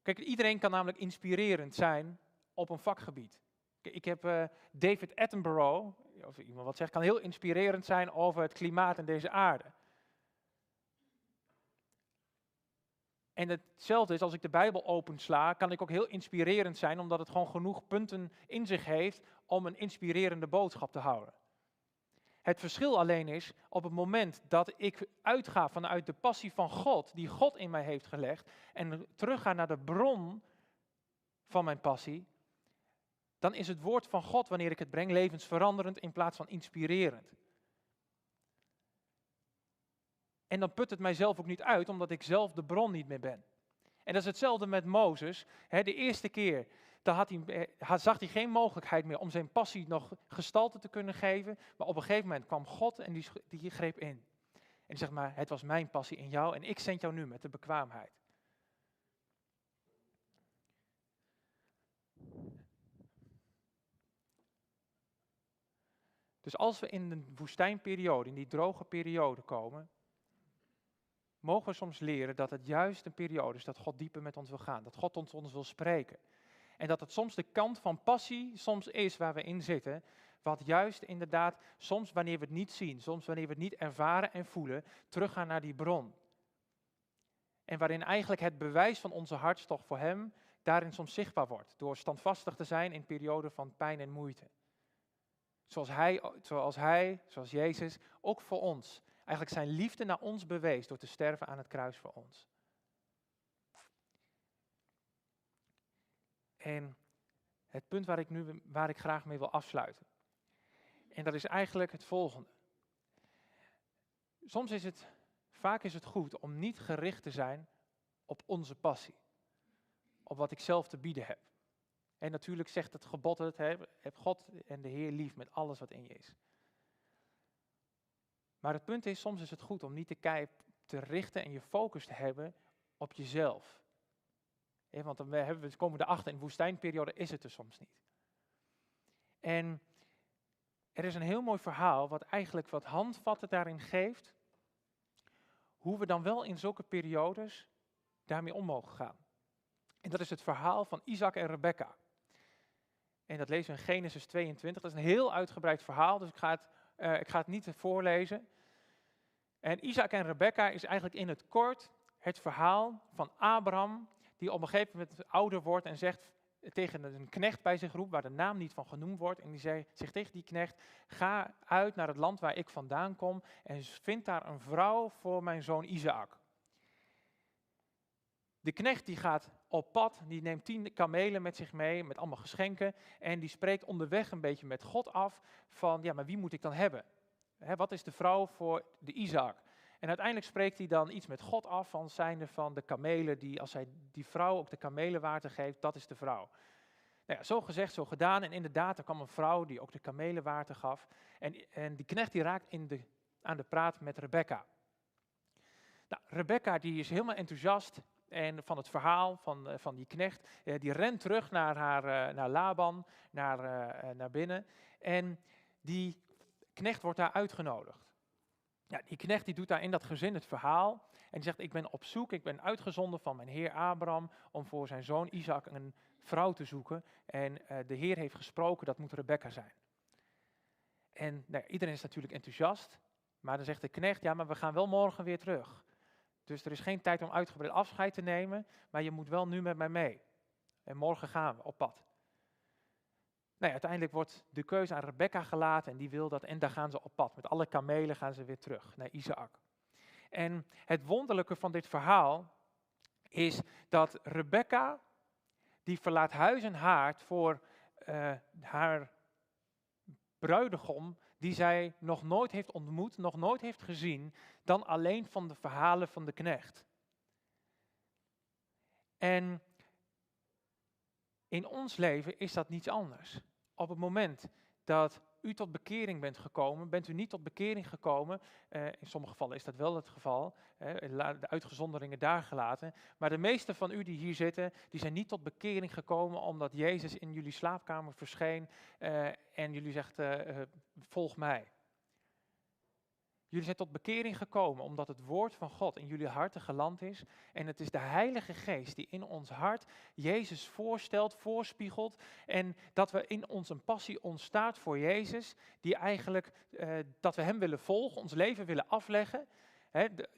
Kijk, iedereen kan namelijk inspirerend zijn op een vakgebied. Ik heb uh, David Attenborough, of iemand wat zegt, kan heel inspirerend zijn over het klimaat en deze aarde. En hetzelfde is als ik de Bijbel opensla, kan ik ook heel inspirerend zijn, omdat het gewoon genoeg punten in zich heeft om een inspirerende boodschap te houden. Het verschil alleen is, op het moment dat ik uitga vanuit de passie van God, die God in mij heeft gelegd, en terugga naar de bron van mijn passie, dan is het woord van God, wanneer ik het breng, levensveranderend in plaats van inspirerend. En dan put het mijzelf ook niet uit, omdat ik zelf de bron niet meer ben. En dat is hetzelfde met Mozes. de eerste keer daar had hij, eh, zag hij geen mogelijkheid meer om zijn passie nog gestalte te kunnen geven. Maar op een gegeven moment kwam God en die, die greep in. En die zegt maar, het was mijn passie in jou en ik zend jou nu met de bekwaamheid. Dus als we in de woestijnperiode, in die droge periode komen, mogen we soms leren dat het juist een periode is dat God dieper met ons wil gaan, dat God ons, ons wil spreken. En dat het soms de kant van passie soms is waar we in zitten, wat juist inderdaad soms wanneer we het niet zien, soms wanneer we het niet ervaren en voelen, teruggaan naar die bron. En waarin eigenlijk het bewijs van onze hartstocht voor Hem daarin soms zichtbaar wordt, door standvastig te zijn in perioden van pijn en moeite. Zoals hij, zoals hij, zoals Jezus, ook voor ons eigenlijk zijn liefde naar ons bewees door te sterven aan het kruis voor ons. En het punt waar ik nu waar ik graag mee wil afsluiten. En dat is eigenlijk het volgende. Soms is het, vaak is het goed om niet gericht te zijn op onze passie. Op wat ik zelf te bieden heb. En natuurlijk zegt het gebod het, heb God en de Heer lief met alles wat in je is. Maar het punt is, soms is het goed om niet te, te richten en je focus te hebben op jezelf. want dan hebben we, komen we erachter, in de woestijnperiode is het er soms niet. En er is een heel mooi verhaal wat eigenlijk wat handvatten daarin geeft, hoe we dan wel in zulke periodes daarmee om mogen gaan. En dat is het verhaal van Isaac en Rebecca. En dat lezen we in Genesis 22. Dat is een heel uitgebreid verhaal, dus ik ga het, uh, ik ga het niet voorlezen. En Isaac en Rebecca is eigenlijk in het kort het verhaal van Abraham, die op een gegeven moment ouder wordt en zegt, tegen een knecht bij zich roept, waar de naam niet van genoemd wordt. En die zegt tegen die knecht, ga uit naar het land waar ik vandaan kom en vind daar een vrouw voor mijn zoon Isaac. De knecht die gaat op pad, die neemt tien kamelen met zich mee, met allemaal geschenken. En die spreekt onderweg een beetje met God af van, ja, maar wie moet ik dan hebben? Hè, wat is de vrouw voor de Isaac? En uiteindelijk spreekt hij dan iets met God af van zijnde van de kamelen, die als hij die vrouw ook de kamelenwater geeft, dat is de vrouw. Nou ja, zo gezegd, zo gedaan. En inderdaad, er kwam een vrouw die ook de kamelenwater gaf. En, en die knecht die raakt in de, aan de praat met Rebecca. Nou, Rebecca die is helemaal enthousiast en van het verhaal van, eh, van die knecht. Eh, die rent terug naar, haar, eh, naar Laban, naar, naar binnen. En die knecht wordt daar uitgenodigd. Ja, die knecht die doet daar in dat gezin het verhaal. En die zegt, ik ben op zoek, ik ben uitgezonden van mijn heer Abraham om voor zijn zoon Isaac een vrouw te zoeken. En de heer heeft gesproken, dat moet Rebecca zijn. En nou, iedereen is natuurlijk enthousiast. Maar dan zegt de knecht, ja, maar we gaan wel morgen weer terug. Dus er is geen tijd om uitgebreid afscheid te nemen, maar je moet wel nu met mij mee. En morgen gaan we op pad. Nou uiteindelijk wordt de keuze aan Rebecca gelaten en die wil dat. En daar gaan ze op pad. Met alle kamelen gaan ze weer terug naar Isaac. En het wonderlijke van dit verhaal is dat Rebecca, die verlaat huis en haard voor uh, haar bruidegom die zij nog nooit heeft ontmoet, nog nooit heeft gezien, dan alleen van de verhalen van de knecht. En in ons leven is dat niets anders. Op het moment dat u tot bekering bent gekomen, bent u niet tot bekering gekomen. Eh, in sommige gevallen is dat wel het geval, de uitgezonderingen daar gelaten. Maar de meeste van u die hier zitten, die zijn niet tot bekering gekomen omdat Jezus in jullie slaapkamer verscheen eh, en jullie zegt, eh, volg mij. Jullie zijn tot bekering gekomen omdat het woord van God in jullie harten geland is. En het is de Heilige Geest die in ons hart Jezus voorstelt, voorspiegelt. En dat we in ons een passie ontstaat voor Jezus. Die eigenlijk, eh, dat we Hem willen volgen, ons leven willen afleggen.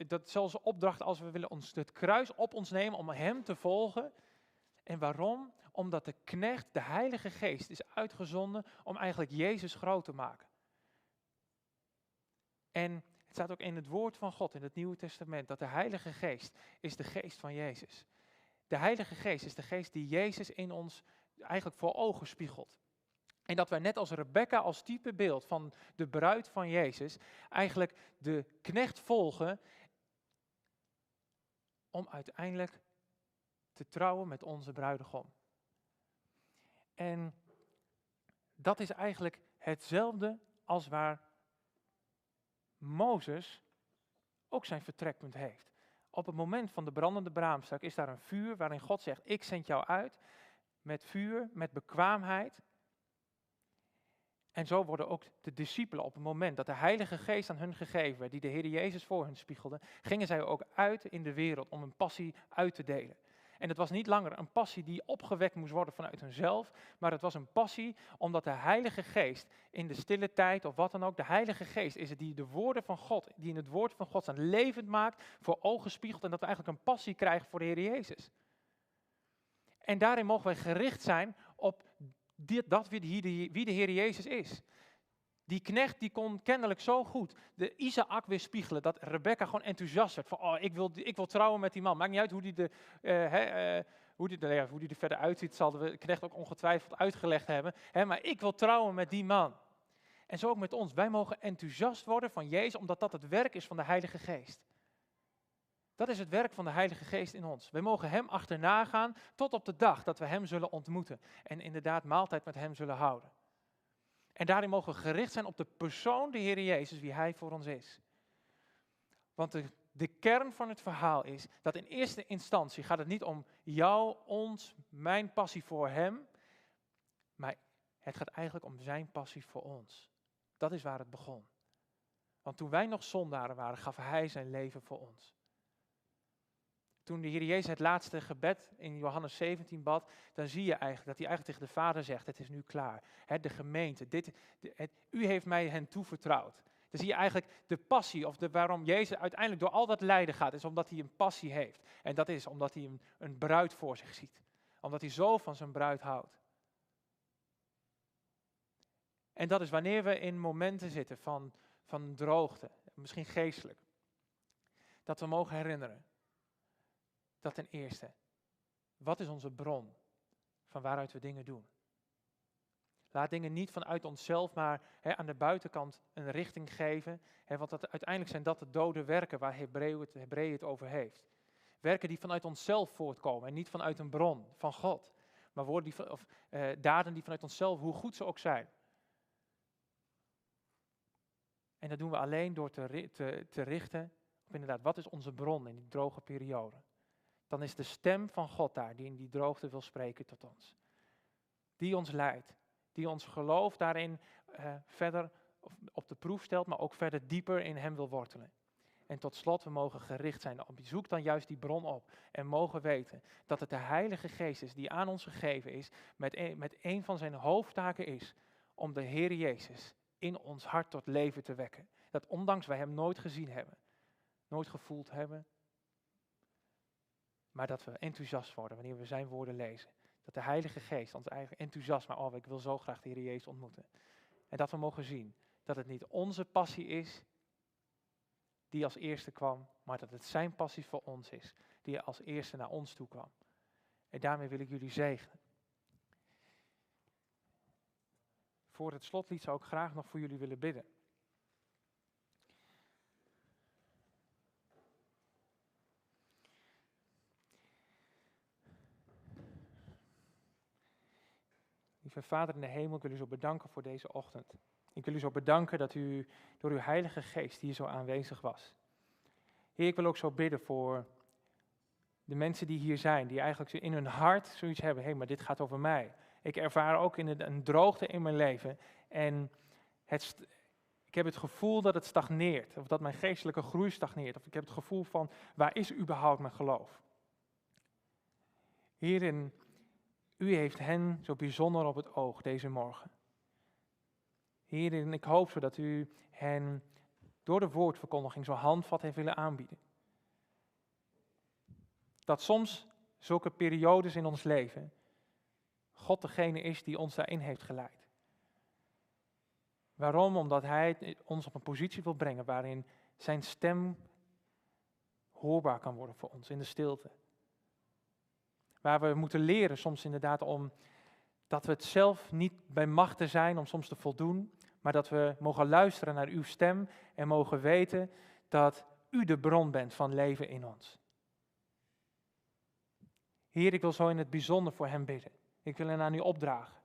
Dat zelfs opdracht als we willen ons het kruis op ons nemen om Hem te volgen. En waarom? Omdat de knecht, de Heilige Geest, is uitgezonden om eigenlijk Jezus groot te maken. En het staat ook in het woord van God in het Nieuwe Testament dat de Heilige Geest is de geest van Jezus. De Heilige Geest is de geest die Jezus in ons eigenlijk voor ogen spiegelt. En dat wij net als Rebecca als type beeld van de bruid van Jezus eigenlijk de knecht volgen om uiteindelijk te trouwen met onze bruidegom. En dat is eigenlijk hetzelfde als waar Mozes ook zijn vertrekpunt heeft. Op het moment van de brandende braamstak is daar een vuur waarin God zegt, ik zend jou uit met vuur, met bekwaamheid. En zo worden ook de discipelen op het moment dat de Heilige Geest aan hun gegeven werd, die de Heer Jezus voor hun spiegelde, gingen zij ook uit in de wereld om een passie uit te delen. En het was niet langer een passie die opgewekt moest worden vanuit hunzelf, maar het was een passie omdat de Heilige Geest in de stille tijd of wat dan ook, de Heilige Geest is het die de woorden van God, die in het woord van God zijn levend maakt, voor ogen spiegelt en dat we eigenlijk een passie krijgen voor de Heer Jezus. En daarin mogen wij gericht zijn op dit, dat wie de, wie de Heer Jezus is. Die knecht die kon kennelijk zo goed de Isaac weer spiegelen, dat Rebecca gewoon enthousiast werd. Van, oh, ik wil, ik wil trouwen met die man. Maakt niet uit hoe die, de, uh, uh, hoe die, ja, hoe die er verder uitziet, zal de knecht ook ongetwijfeld uitgelegd hebben. Maar ik wil trouwen met die man. En zo ook met ons. Wij mogen enthousiast worden van Jezus, omdat dat het werk is van de Heilige Geest. Dat is het werk van de Heilige Geest in ons. Wij mogen Hem achterna gaan tot op de dag dat we Hem zullen ontmoeten. En inderdaad maaltijd met Hem zullen houden. En daarin mogen we gericht zijn op de persoon, de Heer Jezus, wie Hij voor ons is. Want de, de kern van het verhaal is dat in eerste instantie gaat het niet om jou, ons, mijn passie voor Hem, maar het gaat eigenlijk om Zijn passie voor ons. Dat is waar het begon. Want toen wij nog zondaren waren, gaf Hij Zijn leven voor ons toen de Heer Jezus het laatste gebed in Johannes 17 bad, dan zie je eigenlijk dat hij eigenlijk tegen de Vader zegt, het is nu klaar. de gemeente, dit, u heeft mij hen toevertrouwd. Dan zie je eigenlijk de passie, of de, waarom Jezus uiteindelijk door al dat lijden gaat, is omdat hij een passie heeft. En dat is omdat hij een, een bruid voor zich ziet. Omdat hij zo van zijn bruid houdt. En dat is wanneer we in momenten zitten van, van droogte, misschien geestelijk. Dat we mogen herinneren. Dat ten eerste, wat is onze bron van waaruit we dingen doen? Laat dingen niet vanuit onszelf, maar aan de buitenkant een richting geven. want dat, uiteindelijk zijn dat de dode werken waar Hebreeën het, het over heeft. Werken die vanuit onszelf voortkomen en niet vanuit een bron van God. Maar woorden die, of, eh, daden die vanuit onszelf, hoe goed ze ook zijn. En dat doen we alleen door te, te, te richten op inderdaad, wat is onze bron in die droge periode? Dan is de stem van God daar die in die droogte wil spreken tot ons. Die ons leidt, die ons geloof daarin uh, verder op de proef stelt, maar ook verder dieper in Hem wil wortelen. En tot slot, we mogen gericht zijn. op Zoek dan juist die bron op en mogen weten dat het de Heilige Geest is die aan ons gegeven is, met een, met een van zijn hoofdtaken is om de Heer Jezus in ons hart tot leven te wekken. Dat ondanks wij Hem nooit gezien hebben, nooit gevoeld hebben, maar dat we enthousiast worden wanneer we Zijn woorden lezen. Dat de Heilige Geest ons eigen enthousiasme, oh ik wil zo graag de Heer Jezus ontmoeten. En dat we mogen zien dat het niet onze passie is die als eerste kwam, maar dat het Zijn passie voor ons is die als eerste naar ons toe kwam. En daarmee wil ik jullie zegenen. Voor het slotlied zou ik graag nog voor jullie willen bidden. Vader in de hemel, ik wil u zo bedanken voor deze ochtend. Ik wil u zo bedanken dat u door uw Heilige Geest hier zo aanwezig was. Heer, ik wil ook zo bidden voor de mensen die hier zijn, die eigenlijk in hun hart zoiets hebben, hé, maar dit gaat over mij. Ik ervaar ook een droogte in mijn leven en het, ik heb het gevoel dat het stagneert, of dat mijn geestelijke groei stagneert, of ik heb het gevoel van, waar is überhaupt mijn geloof? Hierin, u heeft hen zo bijzonder op het oog deze morgen. Hierin, ik hoop zo dat u hen door de woordverkondiging zo handvat heeft willen aanbieden. Dat soms zulke periodes in ons leven God degene is die ons daarin heeft geleid. Waarom? Omdat Hij ons op een positie wil brengen waarin Zijn stem hoorbaar kan worden voor ons in de stilte. Waar we moeten leren soms inderdaad om dat we het zelf niet bij machten zijn om soms te voldoen, maar dat we mogen luisteren naar uw stem en mogen weten dat u de bron bent van leven in ons. Heer, ik wil zo in het bijzonder voor hem bidden. Ik wil hen aan u opdragen.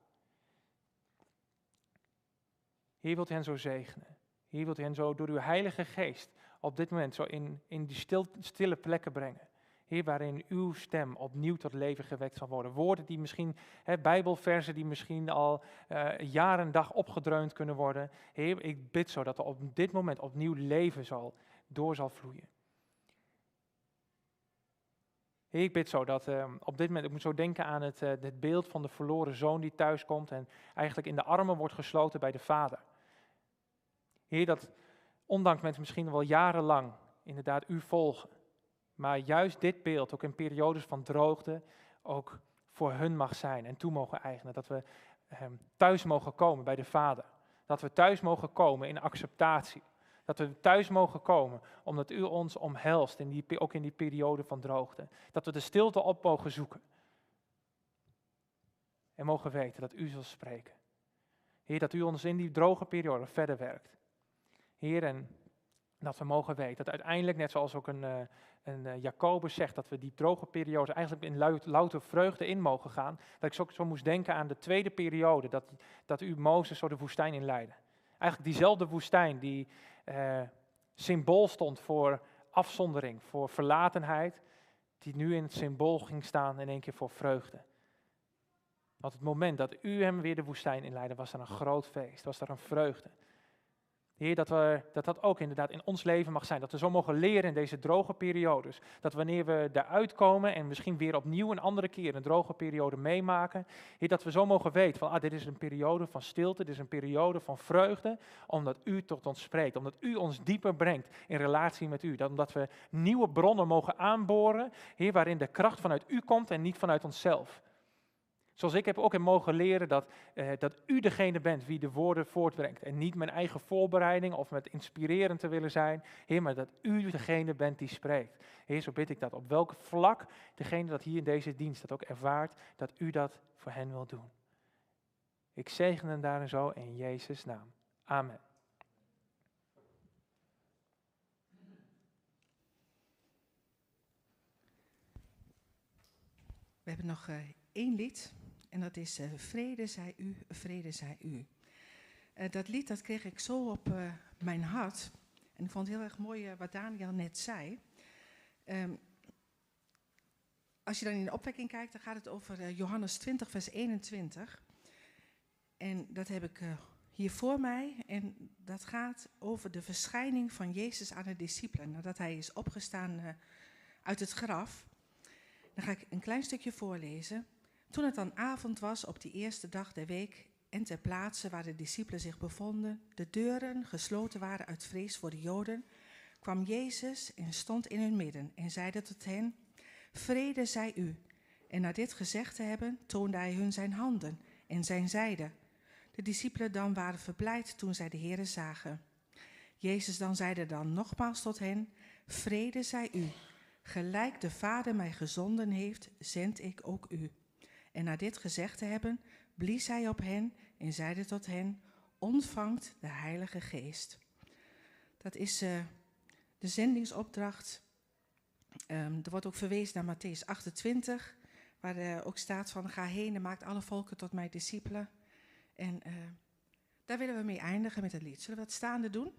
Hier wilt u hen zo zegenen. Hier wilt u hen zo door uw Heilige Geest op dit moment zo in, in die stil, stille plekken brengen. Heer, waarin uw stem opnieuw tot leven gewekt zal worden. Woorden die misschien, hè, bijbelversen die misschien al uh, jaren en dag opgedreund kunnen worden. Heer, ik bid zo dat er op dit moment opnieuw leven zal, door zal vloeien. Heer, ik bid zo dat uh, op dit moment, ik moet zo denken aan het, uh, het beeld van de verloren zoon die thuiskomt en eigenlijk in de armen wordt gesloten bij de vader. Heer, dat ondanks mensen misschien wel jarenlang inderdaad u volgen, maar juist dit beeld ook in periodes van droogte ook voor hun mag zijn en toe mogen eigenen. Dat we um, thuis mogen komen bij de vader. Dat we thuis mogen komen in acceptatie. Dat we thuis mogen komen omdat u ons omhelst, in die, ook in die periode van droogte. Dat we de stilte op mogen zoeken. En mogen weten dat u zal spreken. Heer, dat u ons in die droge periode verder werkt. Heer, en dat we mogen weten dat uiteindelijk, net zoals ook een, een uh, Jacobus zegt, dat we die droge periode eigenlijk in louter vreugde in mogen gaan. Dat ik zo, moest denken aan de tweede periode, dat, dat u Mozes zo de woestijn inleidde. Eigenlijk diezelfde woestijn die uh, symbool stond voor afzondering, voor verlatenheid, die nu in het symbool ging staan in één keer voor vreugde. Want het moment dat u hem weer de woestijn inleidde, was er een groot feest, was er een vreugde. Heer, dat, we, dat dat ook inderdaad in ons leven mag zijn. Dat we zo mogen leren in deze droge periodes. Dat wanneer we eruit komen en misschien weer opnieuw een andere keer een droge periode meemaken. Heer, dat we zo mogen weten van, ah, dit is een periode van stilte, dit is een periode van vreugde. Omdat u tot ons spreekt, omdat u ons dieper brengt in relatie met u. Dat, omdat we nieuwe bronnen mogen aanboren, Heer, waarin de kracht vanuit u komt en niet vanuit onszelf. Zoals ik heb ook in mogen leren dat, eh, dat u degene bent wie de woorden voortbrengt. En niet mijn eigen voorbereiding of met inspirerend te willen zijn. Heer, maar dat u degene bent die spreekt. Heer, zo bid ik dat op welk vlak degene dat hier in deze dienst dat ook ervaart, dat u dat voor hen wil doen. Ik zegen hen daarin zo in Jezus' naam. Amen. We hebben nog uh, één lied en dat is uh, Vrede zij u, vrede zij u. Uh, dat lied dat kreeg ik zo op mijn hart en ik vond het heel erg mooi wat Daniel net zei. Um, als je dan in de opwekking kijkt, dan gaat het over Johannes 20, vers 21. En dat heb ik hier voor mij. En dat gaat over de verschijning van Jezus aan de discipelen. Nadat hij is opgestaan uit het graf. Dan ga ik een klein stukje voorlezen. Toen het dan avond was op die eerste dag der week en ter plaatse waar de discipelen zich bevonden, de deuren gesloten waren uit vrees voor de Joden, kwam Jezus en stond in hun midden en zeide tot hen, Vrede zij u. En na dit gezegd te hebben, toonde hij hun zijn handen en zijn zijde. De discipelen dan waren verblijd toen zij de Heere zagen. Jezus dan zeide dan nogmaals tot hen, Vrede zij u. Gelijk de Vader mij gezonden heeft, zend ik ook u. En na dit gezegd te hebben, blies hij op hen en zeide tot hen, ontvangt de Heilige Geest. Dat is uh, de zendingsopdracht. Um, er wordt ook verwezen naar Matthäus 28, waar uh, ook staat van ga heen en maakt alle volken tot mijn discipelen. En uh, daar willen we mee eindigen met het lied. Zullen we dat staande doen?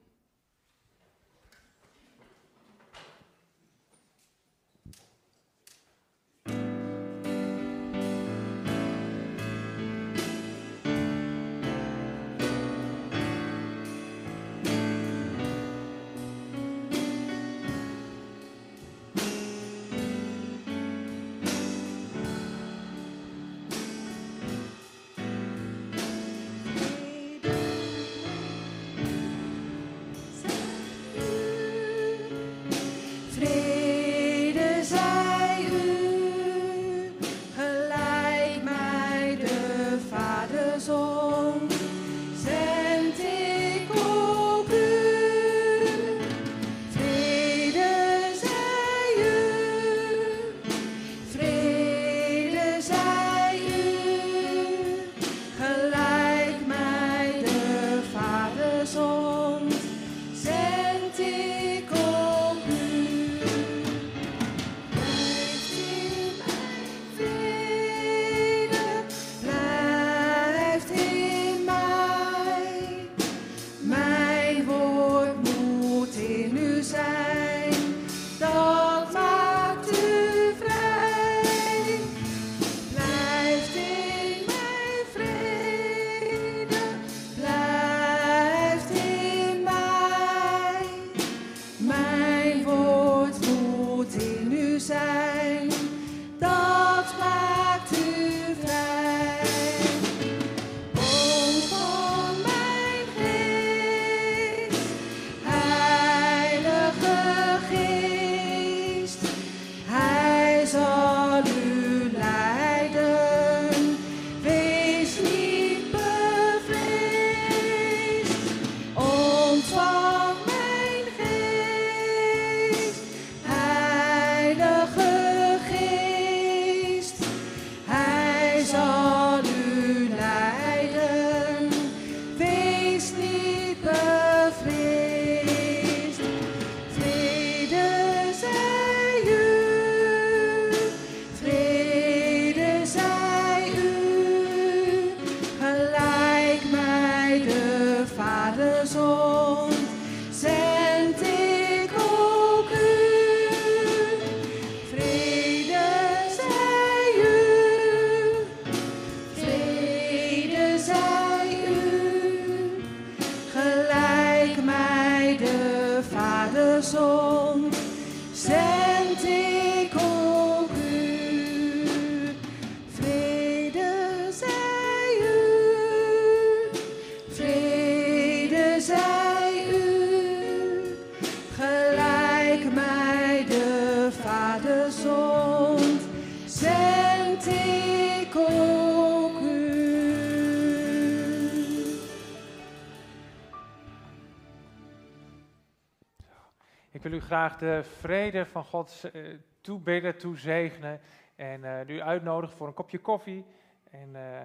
De vrede van God uh, toebidden, toezegenen en uh, u uitnodigen voor een kopje koffie en uh,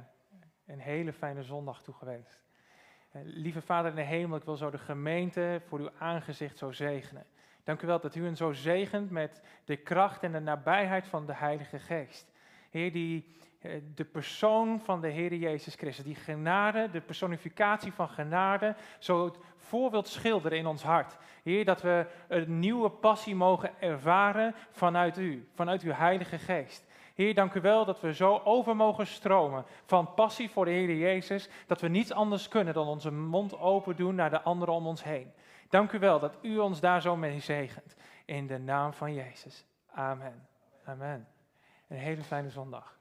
een hele fijne zondag toegewenst. lieve Vader in de hemel, ik wil zo de gemeente voor uw aangezicht zo zegenen. Dank u wel dat u hen zo zegent met de kracht en de nabijheid van de Heilige Geest. Heer, die de persoon van de Heer Jezus Christus, die genade, de personificatie van genade, zo voor wilt schilderen in ons hart. Heer, dat we een nieuwe passie mogen ervaren vanuit u, vanuit uw Heilige Geest. Heer, dank u wel dat we zo over mogen stromen van passie voor de Heer Jezus, dat we niets anders kunnen dan onze mond open doen naar de anderen om ons heen. Dank u wel dat u ons daar zo mee zegent. In de naam van Jezus. Amen. Amen. Een hele fijne zondag.